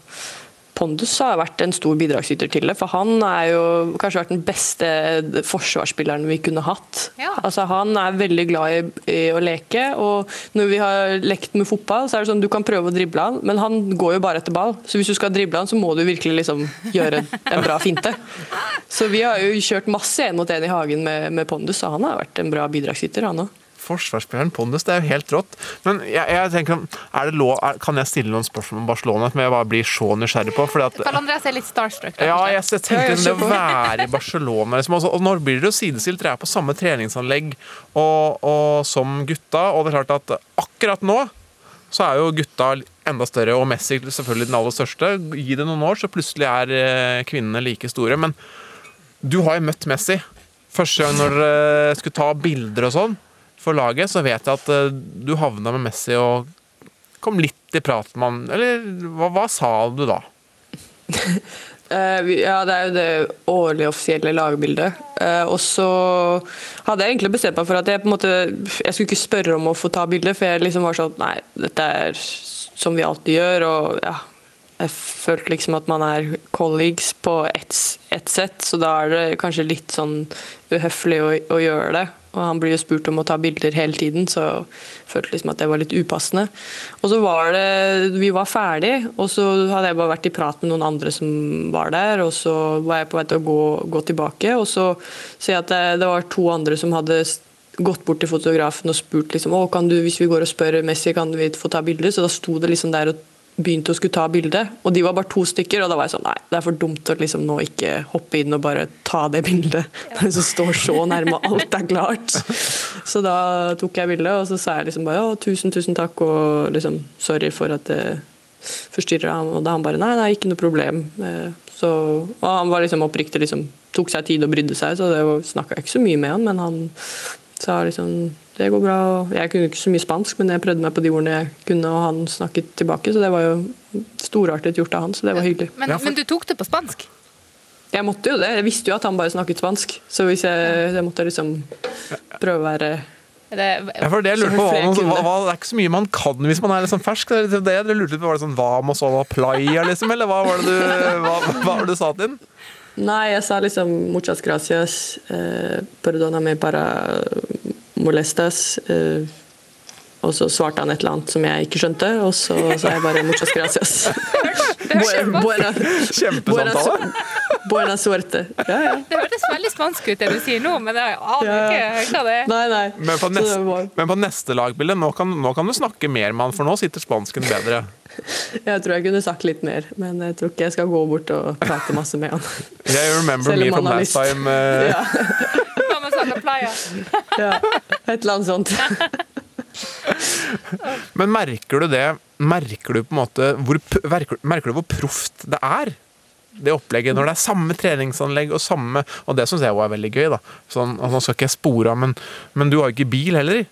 Pondus har vært en stor bidragsyter til det, for han er jo kanskje vært den beste forsvarsspilleren vi kunne hatt. Ja. Altså, han er veldig glad i, i å leke, og når vi har lekt med fotball, så er det sånn du kan prøve å drible han, men han går jo bare etter ball. Så hvis du skal drible han, så må du virkelig liksom gjøre en bra finte. Så vi har jo kjørt masse én mot én i hagen med, med Pondus, og han har vært en bra bidragsyter, han òg. Forsvarsspilleren Pondus, det er jo helt rått. Men jeg, jeg tenker, er det lov, er, kan jeg stille noen spørsmål om Barcelona som jeg bare blir så nysgjerrig på? Fordi at, Karl Andreas er litt starstruck. ja, jeg, jeg tenkte liksom, det å være i Barcelona liksom, altså, Og når blir dere jo sidestilt? Dere er på samme treningsanlegg og, og som gutta, og det er klart at akkurat nå så er jo gutta enda større, og Messi selvfølgelig den aller største. Gi det noen år, så plutselig er eh, kvinnene like store. Men du har jo møtt Messi. Første gang når dere skulle ta bilder og sånn for laget, så vet jeg at eh, du havna med Messi og kom litt i prat med han. Eller hva, hva sa du da? (laughs) Eh, ja, det er jo det årlige offisielle lagbildet. Eh, og så hadde jeg egentlig bestemt meg for at jeg på en måte Jeg skulle ikke spørre om å få ta bilde, for jeg liksom var sånn Nei, dette er som vi alltid gjør, og ja. Jeg følte liksom at man er colleagues på ett et sett, så da er det kanskje litt sånn uhøflig å, å gjøre det. Og han blir jo spurt om å ta bilder hele tiden, så jeg følte liksom at det var litt upassende. Og så var det Vi var ferdig, og så hadde jeg bare vært i prat med noen andre som var der, og så var jeg på vei til å gå, gå tilbake, og så ser jeg at det, det var to andre som hadde gått bort til fotografen og spurt liksom, å, kan du, hvis vi går og spør Messi, kan vi få ta bilder? Så da sto det liksom der og begynte å skulle ta bilde, og de var bare to stykker. Og da var jeg sånn nei, det er for dumt å liksom nå ikke hoppe inn og bare ta det bildet. Ja. Som står så nærme, alt er klart. Så da tok jeg bildet, og så sa jeg liksom bare å, tusen, tusen takk, og liksom sorry for at det forstyrrer ham. Og da han bare nei, nei, ikke noe problem. Eh, så, og han var liksom oppriktig, liksom, tok seg tid og brydde seg, så det snakka ikke så mye med han, men han sa liksom det går bra. Jeg kunne ikke så mye spansk, men jeg prøvde meg på de ordene jeg kunne, og han snakket tilbake. Så det var jo storartet gjort av han, så det var hyggelig. Men, men du tok det på spansk? Jeg måtte jo det. Jeg visste jo at han bare snakket spansk. Så hvis jeg, jeg måtte liksom prøve å være det, ja, for det, jeg lurte på, hva, hva, det er ikke så mye man kan hvis man er liksom fersk. Det, det, jeg lurte på, Var det sånn Vamos og playa, liksom? Eller hva var det du, hva, hva var det du sa til den? Nei, jeg sa liksom muchas gracias, eh, perdona me para molestas. Uh, og så svarte han et eller annet som jeg ikke skjønte, og så sa jeg bare 'muchas gracias'. (laughs) Kjempesamtale. Buena suerte. Ja, ja. Det hørtes veldig spansk ut det du sier nå, men jeg aner ikke hva det er. Nei, nei. Men, på neste, men på neste lagbilde, nå kan, nå kan, du snakke mer han, for nå sitter spansken bedre. Jeg tror jeg kunne sagt litt mer, men jeg tror ikke jeg skal gå bort og prate masse med han. Yeah, remember me from last time. Uh... (laughs) Ja. Ja, et eller annet sånt. (laughs) Men merker du det Merker du på en måte hvor, merker du hvor proft det er? Det opplegget når det er samme treningsanlegg og samme Og det syns jeg òg er veldig gøy. da sånn, Nå skal ikke jeg spore av, men, men du har jo ikke bil heller?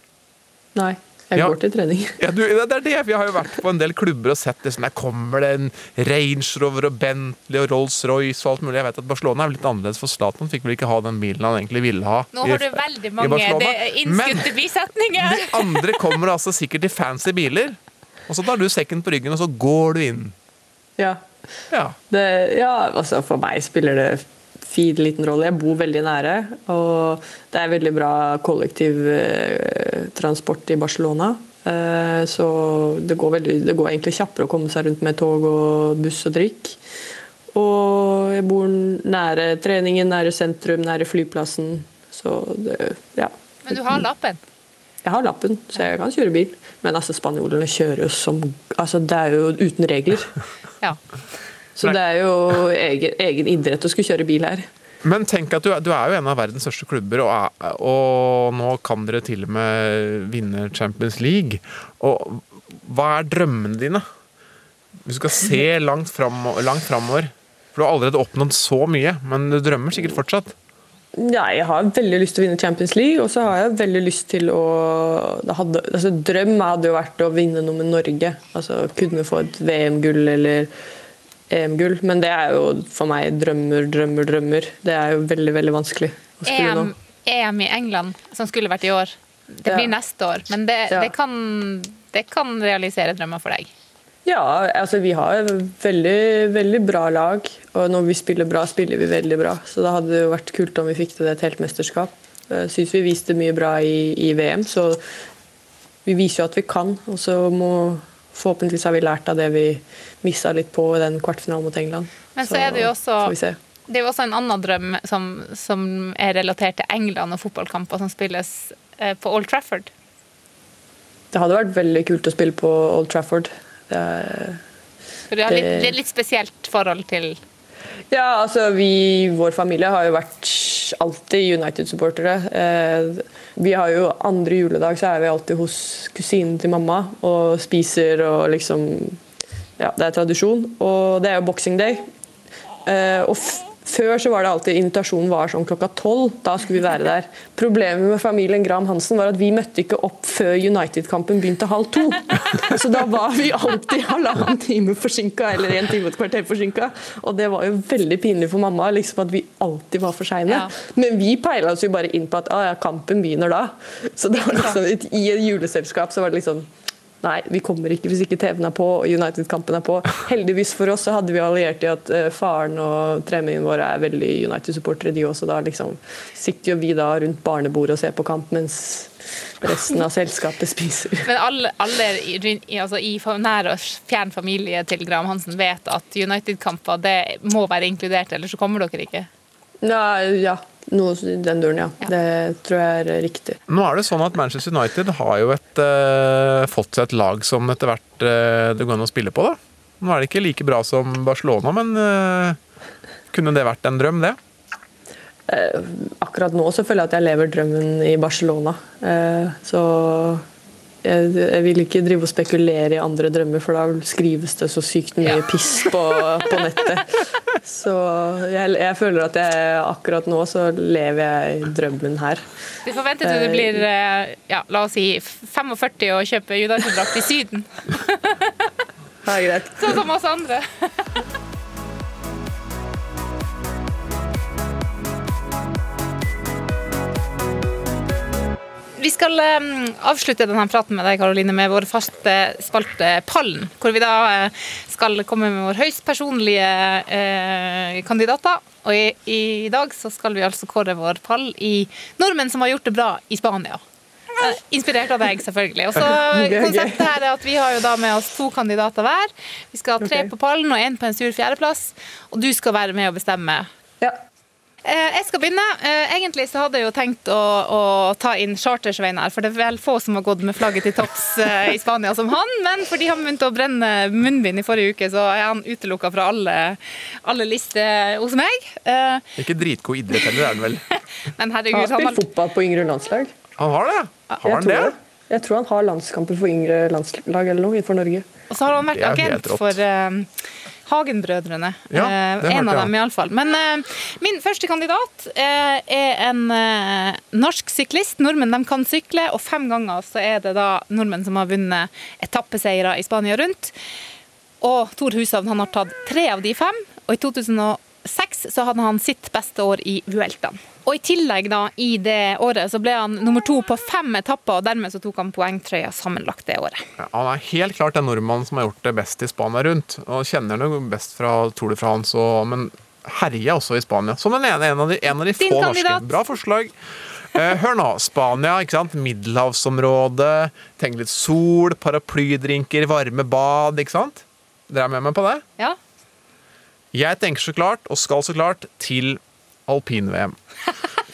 Nei. Jeg ja, til trening. Ja, du, det er det. Vi har jo vært på en del klubber og sett det sånn Der kommer det en Range Rover og Bentley og Rolls-Royce og alt mulig. Jeg vet at Barcelona er litt annerledes, for Zlatan fikk vel ikke ha den bilen han egentlig ville ha. Nå har du veldig mange innskutte bisetninger. de andre kommer altså sikkert i fancy biler, og så tar du sekken på ryggen, og så går du inn. Ja. Ja, det, ja altså for meg spiller det fin liten rolle. Jeg bor veldig nære, og det er veldig bra kollektivtransport i Barcelona. Eh, så det går, veldig, det går egentlig kjappere å komme seg rundt med tog og buss og trikk. Og jeg bor nære treningen, nære sentrum, nære flyplassen. Så det, ja. Men du har lappen? Jeg har lappen, så jeg kan kjøre bil. Men altså, spanjolene kjører jo som altså, Det er jo uten regler. Ja. Så det er jo egen, egen idrett å skulle kjøre bil her. Men tenk at du, du, er jo en av verdens største klubber, og, og, nå kan dere til og med vinne Champions League. Og hva er drømmene dine? Hvis du skal se langt, fram, langt framover. For du har allerede oppnådd så mye, men du drømmer sikkert fortsatt? Ja, jeg har veldig lyst til å vinne Champions League, og så har jeg veldig lyst til å hadde, altså, Drøm hadde jo vært å vinne noe med Norge. Altså kunne få et VM-gull eller EM-gull, men det er jo for meg drømmer, drømmer, drømmer. Det er jo veldig, veldig vanskelig å skulle EM, nå. EM i England, som skulle vært i år, det blir ja. neste år. Men det, ja. det, kan, det, kan, realisere drømmer for deg? Ja, altså vi har veldig, veldig bra lag. Og når vi spiller bra, spiller vi veldig bra. Så da hadde det jo vært kult om vi fikk til et helt mesterskap. Jeg syns vi viste mye bra i, i VM, så vi viser jo at vi kan. Og så må forhåpentligvis har vi lært av det vi mista litt på i den kvartfinalen mot England. Men så, så er det jo også det er også en annen drøm som, som, er relatert til England og fotballkamper som spilles eh, på Old Trafford. Det hadde vært veldig kult å spille på Old Trafford. Det er, For du har litt, litt spesielt forhold til Ja, altså vi, vår familie har jo vært alltid United-supportere. Eh, vi har jo andre juledag så er vi alltid hos kusinen til mamma og spiser og liksom Ja, det er tradisjon. Og det er jo boxing day. Eh, og før så var det alltid invitasjonen var sånn klokka tolv. Da skulle vi være der. Problemet med familien Graham Hansen var at vi møtte ikke opp før United-kampen begynte halv to. Så da var vi alltid halvannen time forsinka, eller en time og et kvarter forsinka. Og det var jo veldig pinlig for mamma liksom at vi alltid var for seine. Ja. Men vi peila oss jo bare inn på at ah, ja, kampen begynner da. Så det var liksom, i et juleselskap så var det liksom Nei, vi kommer ikke hvis ikke TV-en er på og United-kampen er på. Heldigvis for oss så hadde vi alliert i at eh, faren og tremenningen vår er veldig United-supportere, de også. Da liksom sitter jo vi da rundt barnebordet og ser på kamp, mens resten av selskapet spiser. Men alle, alle i, i- altså i nær og fjern familie til Graham Hansen vet at United-kamper det må være inkludert, ellers så kommer dere ikke. Nei, ja, noe i den duren, ja. Det tror jeg er riktig. Nå er det sånn at Manchester United har jo et, eh, fått seg et lag som etter hvert eh, det går an å spille på. da. Nå er det ikke like bra som Barcelona, men eh, kunne det vært en drøm, det? Eh, akkurat nå så føler jeg at jeg lever drømmen i Barcelona. Eh, så jeg, jeg vil ikke drive og spekulere i andre drømmer, for da skrives det så sykt mye Ja. piss på, på nettet. Så jeg, jeg føler at jeg akkurat nå så lever jeg drømmen her. Vi forventer at du blir eh, ja, la oss si 45 og kjøper United-drakt i Syden, Det er greit. (laughs) sånn som oss andre. Vi skal eh, avslutte denne praten med deg, Karoline, med vår faste spalte Pallen. Hvor vi da eh, skal komme med våre høyst personlige eh, kandidater. Og i, i dag så skal vi altså kåre vår pall i nordmenn som har gjort det bra i Spania. Eh, Inspirert av deg, selvfølgelig. Og så. (laughs) Konseptet her er at vi har jo da med oss to kandidater hver. Vi skal ha tre på pallen og én på en sur fjerdeplass. Og du skal være med og bestemme Ja. Eh, Jeg skal begynne. Eh, Egentlig så hadde jeg jo tenkt å, å ta inn Chartersveien her, for det er vel få som har gått med flagget til topps eh, i Spania som han. Men fordi han begynte å brenne munnbind i forrige uke, så er han utelukka fra alle, alle lister hos meg. Eh, Ikke dritgod idrett heller, er han vel? (laughs) Men herregud, Han har har han spilt har fotball på yngre landslag. Han har det? Har Jeg han det? det. Jeg tror han har landskamper for yngre landslag eller noe for Norge. Og så har han vært Det er agent for eh, Hagen-brødrene. Ja, Eh, en av dem, iallfall. Men eh, min første kandidat eh, er en eh, norsk syklist. Nordmenn de kan sykle, og fem ganger så er det da nordmenn som har vunnet etappeseire i Spania rundt. Og Tor Hushovd han har tatt tre av de fem, og i 2006 så hadde han sitt beste år i Vueltaen. Og i tillegg da, i det året så ble han nummer to på fem etapper, og dermed så tok han poengtrøya sammenlagt det året. Ja, han er helt klart den nordmannen som har gjort det best i Spania rundt. Og kjenner det best fra Tour de France, og, men herja også i Spania. Som den ene, en av de, en av de få norske. Bra forslag. Eh, hør nå. Spania, ikke sant? middelhavsområde. Tenk litt sol, paraplydrinker, varme bad, ikke sant? Dere er med meg på det? Ja, Jeg tenker så klart, og skal så klart, til alpin-VM.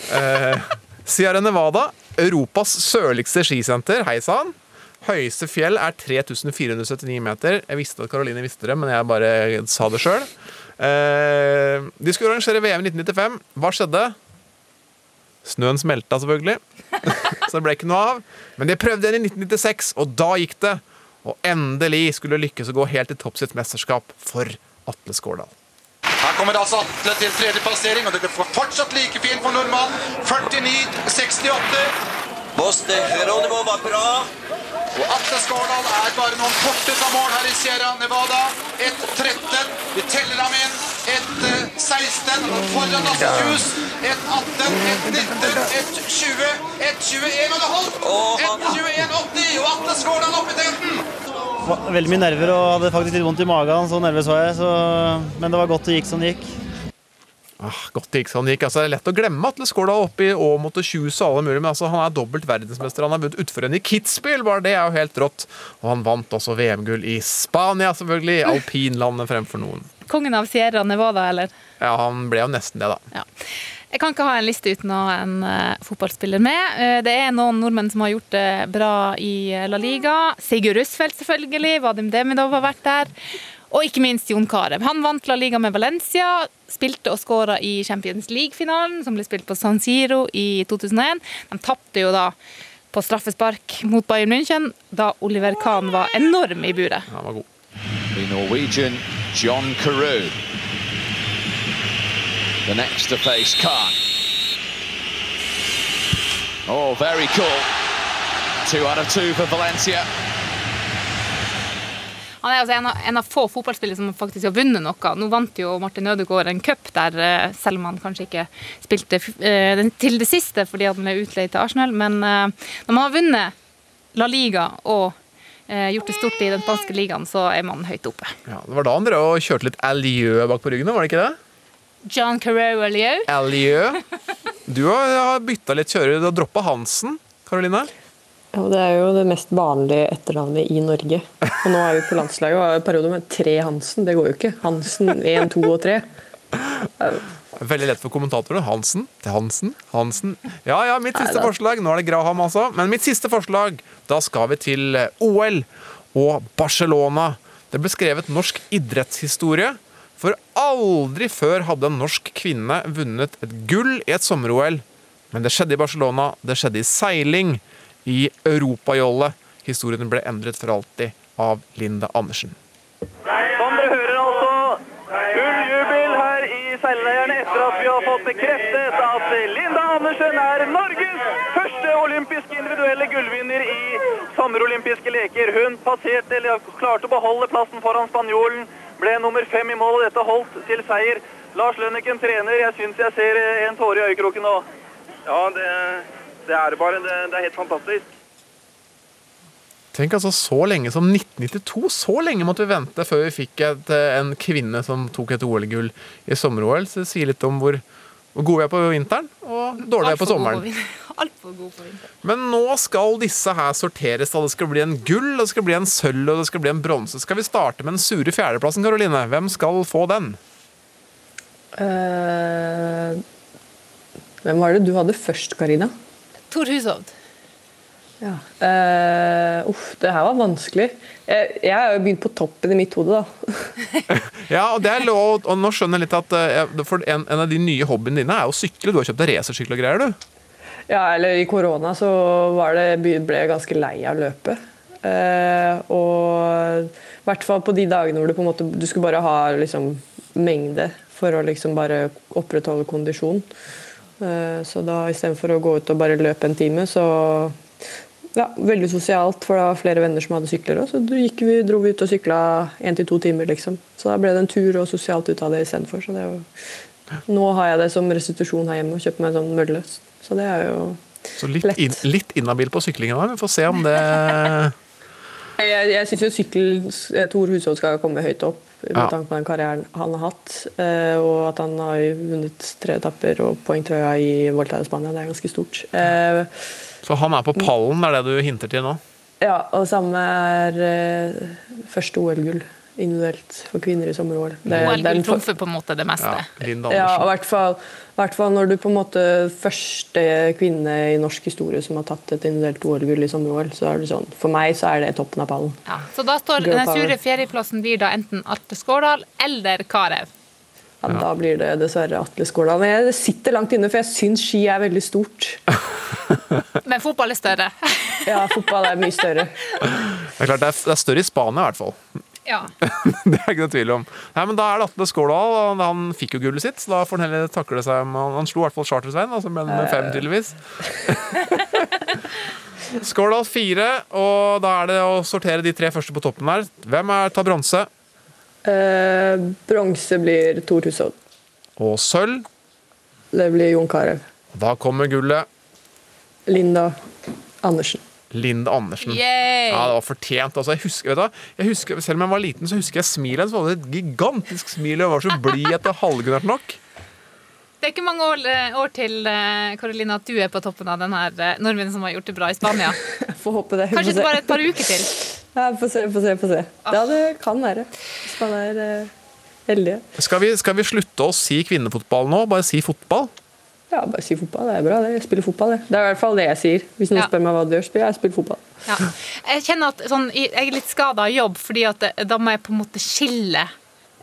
Eh, Sierra Nevada, Europas sørligste skisenter. Hei sann. Høyeste fjell er 3479 meter. Jeg visste at Karoline visste det, men jeg bare sa det sjøl. Eh, de skulle arrangere VM i 1995. Hva skjedde? Snøen smelta, selvfølgelig. (laughs) Så det ble ikke noe av. Men de prøvde igjen i 1996, og da gikk det. Og endelig skulle lykkes å gå helt til topps i et mesterskap for Atle Skårdal. Her kommer altså Atle til tredje passering, og det går fortsatt like fint for nordmannen. 49-68. Boste Geronimo var bra. Og Atle Skårdal er bare noen porter fra mål her i Sierra Nevada. 1-13. Vi teller ham inn. 1-16 foran Lasse Kjus. 1-18, 1-19, 1-20, 1-21 og det holdt! 1-21-80, og Atle Skårdal opp i teten! Veldig mye nerver og hadde faktisk litt vondt i magen, så nervøs var jeg. Så, men det var godt det gikk som det gikk. Ah, godt det gikk som det gikk. Altså, det er lett å glemme Atle Skårdal oppe i Åmot og Kjus og alle mulige, men altså, han er dobbelt verdensmester. Han har vunnet utforrenn i Kitzbühel, bare det er jo helt rått. Og han vant også VM-gull i Spania, selvfølgelig. Alpinlandet fremfor noen. Kongen av Sierra Nevada, eller? Ja, han ble jo nesten det, da. Ja. Jeg kan ikke ha en liste uten å ha en eh, fotballspiller med. Eh, det er noen nordmenn som har gjort det bra i eh, La Liga. Sigurd Russfeldt, selvfølgelig. Vadim Demidov har vært der. Og ikke minst Jon Carew. Han vant La Liga med Valencia. Spilte og skåra i Champions League-finalen, som ble spilt på San Siro i 2001. De tapte jo da på straffespark mot Bayern München, da Oliver Kahn var enorm i buret. Han var god. The Norwegian John Carew. The next to face Khan. Oh, very cool. Two out of two for Valencia. Han er altså en av, en av få fotballspillere som faktisk har vunnet noe. Nå vant jo Martin Ødegaard en cup der, eh, selv om han kanskje ikke spilte eh, den- til det siste fordi han ble utleid til Arsenal. Men eh, når man har vunnet La Liga og gjort det stort i den spanske ligaen, så er man høyt oppe. Ja, det var da han drev og kjørte litt aljø bak på ryggen, var det ikke det? John Carrero Alieu. Alieu. Du har, bytta litt kjører. Du har droppa Hansen, Karoline. Ja, Det er jo det mest vanlige etternavnet i Norge. Og nå er vi på landslaget og har en periode med tre Hansen. Det går jo ikke. Hansen 1, 2 og 3. Veldig lett for kommentatorene. Hansen til Hansen, Hansen Ja ja, mitt siste Neida. forslag. Nå er det Graham, altså. Men mitt siste forslag, da skal vi til OL og Barcelona. Det ble skrevet norsk idrettshistorie. For aldri før hadde en norsk kvinne vunnet et gull i et sommer-OL. Men det skjedde i Barcelona. Det skjedde i seiling. I europajolle. Historien ble endret for alltid av Linda Andersen. Som dere hører altså, full jubel her i seilleiren etter at vi har fått bekreftet at Linda Andersen er Norges første olympiske individuelle gullvinner i sommerolympiske leker. Hun passerte, eller klarte å beholde plassen foran spanjolen, ble nummer fem i mål, og dette holdt til seier. Lars Lønniken trener, jeg syns jeg ser en tåre i øyekroken nå. Ja, det, det er det bare. Det, det er helt fantastisk. Tenk altså så lenge som 1992. Så lenge måtte vi vente før vi fikk et, eh, en kvinne som tok et OL-gull i sommer-OL. Så det sier litt om hvor, hvor gode vi er på vinteren, og dårlige vi er på sommeren. Altfor god for vinter. Men nå skal disse her sorteres. da. Det skal bli en gull, det skal bli en sølv og det skal bli en bronse. Skal vi starte med den sure fjerdeplassen, Karoline? Hvem skal få den? Uh, hvem var det du hadde først, Karina? Tor Hushovd. Ja. Uh, uff, det her var vanskelig. Jeg, jeg har jo begynt på toppen i mitt hode, da. (laughs) Ja, og det er lov, og nå skjønner jeg litt at uh, for en, en av de nye hobbyene dine er å sykle. Du har kjøpt deg racersykkel og greier, du. Ja, eller i korona så var det, ble jeg ganske lei av løpet. Eh, og i hvert fall på de dagene hvor du på en måte du skulle bare ha liksom, mengde for å liksom bare opprettholde kondisjon. Eh, så da istedenfor å gå ut og bare løpe en time, så ja, veldig sosialt, for det var flere venner som hadde sykler òg. Så vi, dro vi ut og sykla én til to timer, liksom. Så da ble det en tur og sosialt ut av det istedenfor. Så det var Nå har jeg det som restitusjon her hjemme og kjøpt meg en sånn mølle. Så det er jo Så litt, in, litt inhabil på syklingen der. Vi får se om det (laughs) Jeg, jeg syns jo sykkel Tor Hushovd skal komme høyt opp med Ja. tanke på den karrieren han har hatt. eh, Og at han har vunnet tre etapper og poengtrøya i Volta i Spania. Det er ganske stort. Eh, Så han er på pallen, er det du hinter til nå? Ja, og det samme er eh, første OL-gull individuelt for kvinner i sommer-OL. Er en trumfer på en måte det meste. Ja, Ja, i hvert fall, i hvert fall når du på en måte første kvinne i norsk historie som har tatt et individuelt OL-gull i sommer-OL, så er det sånn For meg så er det toppen av pallen. Ja, så da står Girl den sure fjerdeplassen blir da enten Alte Skårdal eller Karev. Ja, Da blir det dessverre Atle Skårdal. Men jeg- sitter langt inne, for jeg syns ski er veldig stort. (laughs) Men fotball er større. Ja, fotball er mye større. Det er klart det det er større i Spania, i hvert fall. Ja. (laughs) det er ikke noe tvil om. Nei, men Da er det Atle Skårdal. og Han fikk jo gullet sitt, så da får han heller takle seg med Han, han slo i hvert fall Charter-Svein, altså med, med fem, tydeligvis. (laughs) Skårdal fire, og da er det å sortere de tre første på toppen her. Hvem er tar bronse? Eh, Bronse blir Tor Hushovd. Og sølv? Det blir Jon Carew. Da kommer gullet. Linda Andersen. Linda Andersen. Yay! Ja, det var fortjent. Altså, jeg husker, vet du, jeg husker, selv om jeg var liten, så husker jeg smilet hennes. Hun hadde et gigantisk smil og var så blid etter halvgnørt nok. Det er ikke mange år, år til eh, Karoline, at du er på toppen av den her eh, som har gjort det bra i Spania. (laughs) Får håpe det. Kanskje det bare et par uker til. Ja, Få se, få se. få se. Ja, det kan være. Hvis man er eh, heldig. Skal vi, skal vi slutte å si kvinnefotball nå? Bare si fotball? Ja, bare si fotball. Det er bra. det. Jeg spiller fotball. Det, det er i hvert fall det jeg sier. Hvis noen Ja. spør meg hva du gjør, spiller jeg spiller fotball. Ja. Jeg kjenner at sånn, jeg er litt skada av jobb, fordi at eh, da må jeg på en måte skille.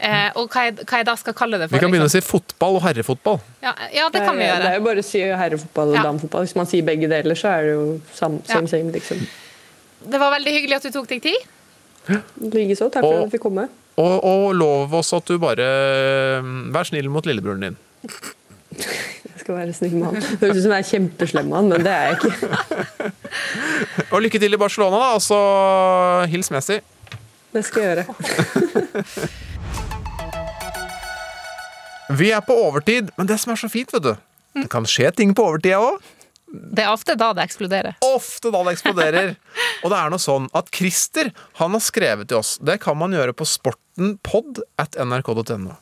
Eh, og hva jeg, hva jeg da skal kalle det for. Vi kan begynne å liksom. si fotball og herrefotball. ja, ja, det kan vi gjøre. Det er jo bare å si herrefotball og Ja. damefotball. Hvis man sier begge deler, så er det jo same, same same, liksom. Det var veldig hyggelig at du tok deg tid. Likeså. Takk for Og- at jeg fikk komme. Og, og lov oss at du bare Vær snill mot lillebroren din. (laughs) Skal være snill med han. Høres ut som jeg er kjempeslem med han, men det er jeg ikke. Og lykke til i Barcelona, da. Og så hils Messi. Det skal jeg gjøre. Vi er på overtid, men det som er så fint, vet du Det kan skje ting på overtida òg. Det er ofte da det eksploderer. Ofte da det eksploderer. Og det er noe sånn at Christer han har skrevet til oss. Det kan man gjøre på sportenpod at nrk.no.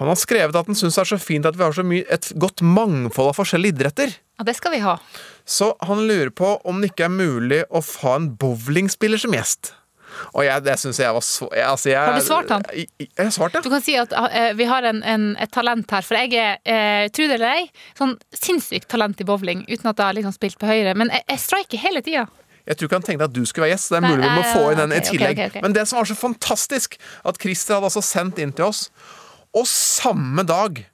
Han har skrevet at han syns det er så fint at vi har så mye, et godt mangfold av forskjellige idretter. Ja, det skal vi ha. Så han lurer på om det ikke er mulig å ha en bowlingspiller som gjest. Og jeg, det syns jeg var så jeg, altså jeg, Har du svart han? Jeg, jeg, svarte. Du kan si at uh, vi har en, en, et talent her, for jeg er, uh, tro det eller ei, sånn sinnssykt talent i bowling, uten at jeg har liksom spilt på høyre. Men jeg, jeg striker hele tida. Jeg tror ikke han tenkte at du skulle være gjest. så Det er mulig vi må få inn den i tillegg. Okay, okay. ok. Men det som var så fantastisk, at Christer hadde altså sendt inn til oss, og samme dag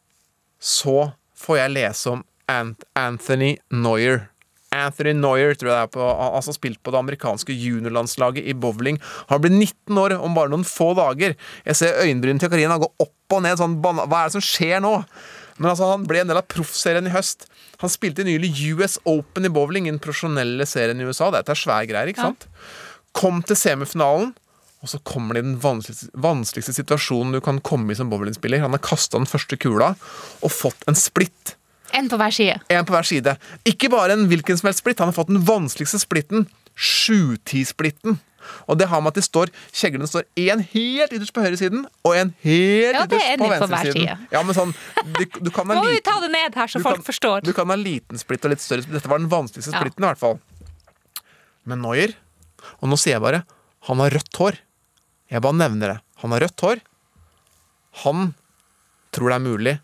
så får jeg lese om Ant Anthony Neuer. Anthony Neuer tror jeg det er på, han har altså spilt på det amerikanske juniorlandslaget i bowling. Han blir 19 år om bare noen få dager. Jeg ser øyenbrynene til Karina gå opp og ned. Sånn, hva er det som skjer nå? Men altså, han ble en del av proffserien i høst. Han spilte nylig US Open i bowling, den profesjonelle serien i USA. Dette er svære greier, ikke Ja. sant? Kom til semifinalen, og så kommer det i den vanskeligste, vanskeligste situasjonen du kan komme i som bowlingspiller. Han har kasta den første kula og fått en splitt. En på hver side. En på hver side. Ikke bare en hvilken som helst splitt, han har fått den vanskeligste splitten. Sjutidssplitten. Og det har med at de står, kjeglene står én helt ytterst på høyresiden og en helt Ja, det er ytterst en på venstresiden. side. Ja, men sånn, du, du kan ha liten, må vi ta det ned her, så folk kan- forstår. Du kan ha liten splitt og litt større splitt. Dette var den vanskeligste Ja. splitten, i hvert fall. Men Noyer, Og nå sier jeg bare han har rødt hår. Jeg bare nevner det. Han har rødt hår. Han tror det er mulig,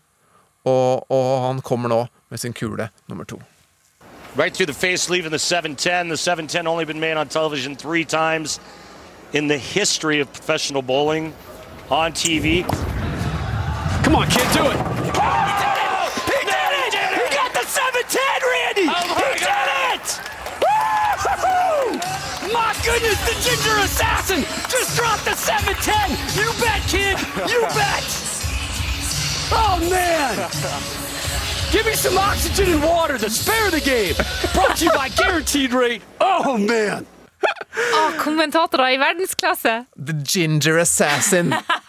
og, og han kommer nå med sin kule nummer to. Right through the face, leaving the 710. The 710 only been made on television three times in the history of professional bowling on TV. Come on, kid, do it. Goodness, the ginger assassin just dropped the 710. You bet, kid. You (laughs) bet. Oh, man. Give me some oxygen and water to spare the game. Brought to you by Guaranteed Rate. Oh, man. Ah, kommentatorer i verdensklasse! The Ginger Assassin. (laughs)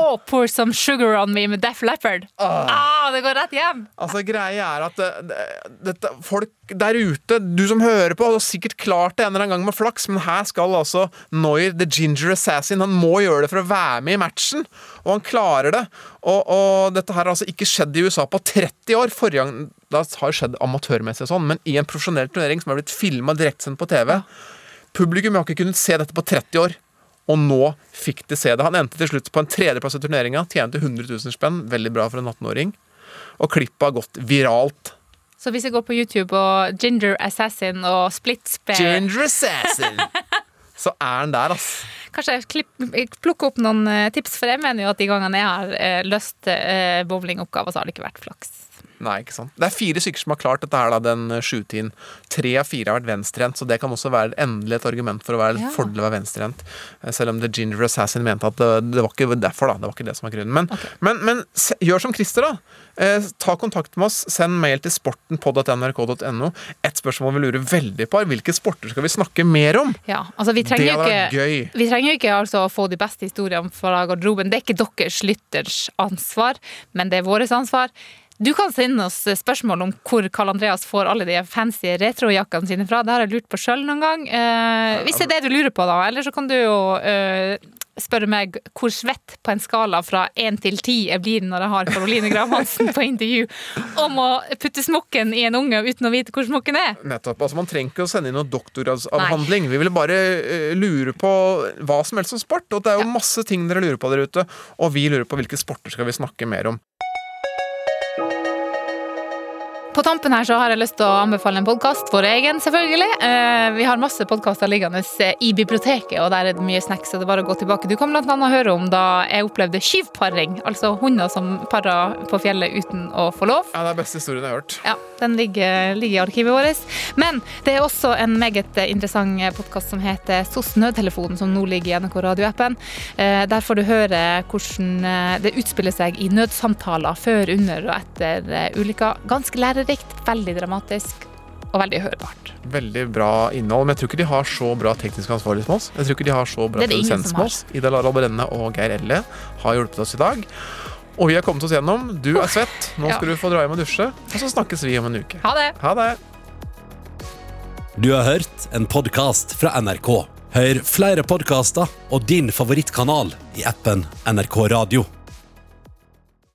Og pour some sugar on me med Def Leppard. Ah, det går rett hjem! Altså, greia er at det, det, folk der ute, du som hører på, har sikkert klart det en eller annen gang med flaks, men her skal altså Noyer, the ginger assassin, han må gjøre det for å være med i matchen. Og han klarer det. Og, og dette her har altså ikke skjedd i USA på 30 år. Forrige gang Det har skjedd amatørmessig sånn, men i en profesjonell turnering som har blitt filma direktesendt på TV. Publikum har ikke kunnet se dette på 30 år. Og nå fikk de se det. Han endte til slutt på en tredjeplass i turneringa. Tjente 100 000 spenn. Veldig bra for en 18-åring. Og klippet har gått viralt. Så hvis jeg går på YouTube og Ginger Assassin og Split Spare Ginger Assassin! (laughs) Så er han der, ass. Kanskje jeg klipp, plukker opp noen eh, tips, for jeg mener jo at de gangene jeg har eh, løst eh, bowlingoppgaver, så har det ikke vært flaks. Nei, ikke sant. Det er fire stykker som har klart dette her, da, den sjutiden. Tre av fire har vært venstrehendt, så det kan også være endelig et argument for å være Ja. fordel å være venstrehendt. Eh, Selv om The Ginger Assassin mente at det, det var ikke derfor, da. Det var ikke det som var grunnen. Men, men, men se, gjør som Christer, da. Eh, ta kontakt med oss. Send mail til sportenpod.nrk.no. Et spørsmål vi lurer veldig på, er hvilke sporter skal vi snakke mer om? Ja, altså vi trenger Det hadde vært gøy. Vi trenger jo ikke altså få de beste historiene fra garderoben. Det er ikke deres lytters ansvar, men det er vårt ansvar. Du kan sende oss spørsmål om hvor Karl Andreas får alle de fancy retrojakkene sine fra. Det har jeg lurt på sjøl noen gang. Eh, hvis det er det du lurer på, da. Eller så kan du jo eh, spørre meg hvor svett på en skala fra én til ti jeg blir når jeg har Caroline Graham på intervju om å putte smokken i en unge uten å vite hvor smokken er. Nettopp. altså Man trenger ikke å sende inn noen doktoravhandling. Vi vil bare eh, lure på hva som helst om sport. Og det er jo masse ting dere lurer på der ute. Og vi lurer på hvilke sporter skal vi snakke mer om. På tampen her så har jeg lyst til å anbefale en podkast, vår egen selvfølgelig. Eh, vi har masse podkaster liggende eh, i biblioteket, og der er det mye snacks. så det er bare å gå tilbake. Du kan bl.a. høre om da jeg opplevde skyvparing, altså hunder som parer på fjellet uten å få lov. Ja, Det er beste historien jeg har hørt. Ja, den ligger, ligger i arkivet vårt. Men det er også en meget interessant podkast som heter SOS Nødtelefonen, som nå ligger i NRK radioappen. Eh, Der får du høre hvordan det utspiller seg i nødsamtaler før, under og etter ulykker. Ganske lærerikt, veldig dramatisk og veldig hørbart. Veldig bra innhold, men jeg tror ikke de har så bra teknisk ansvarlig som oss. Jeg tror ikke de har så bra produsent som oss. Ida Lara Brenne og Geir Elle har hjulpet oss i dag. Og vi har kommet oss gjennom. Du er svett. Nå Ja. skal du få dra hjem og dusje. Og så snakkes vi om en uke. Ha det! Ha det. Du har hørt en podkast fra NRK. Hør flere podkaster og din favorittkanal i appen NRK Radio.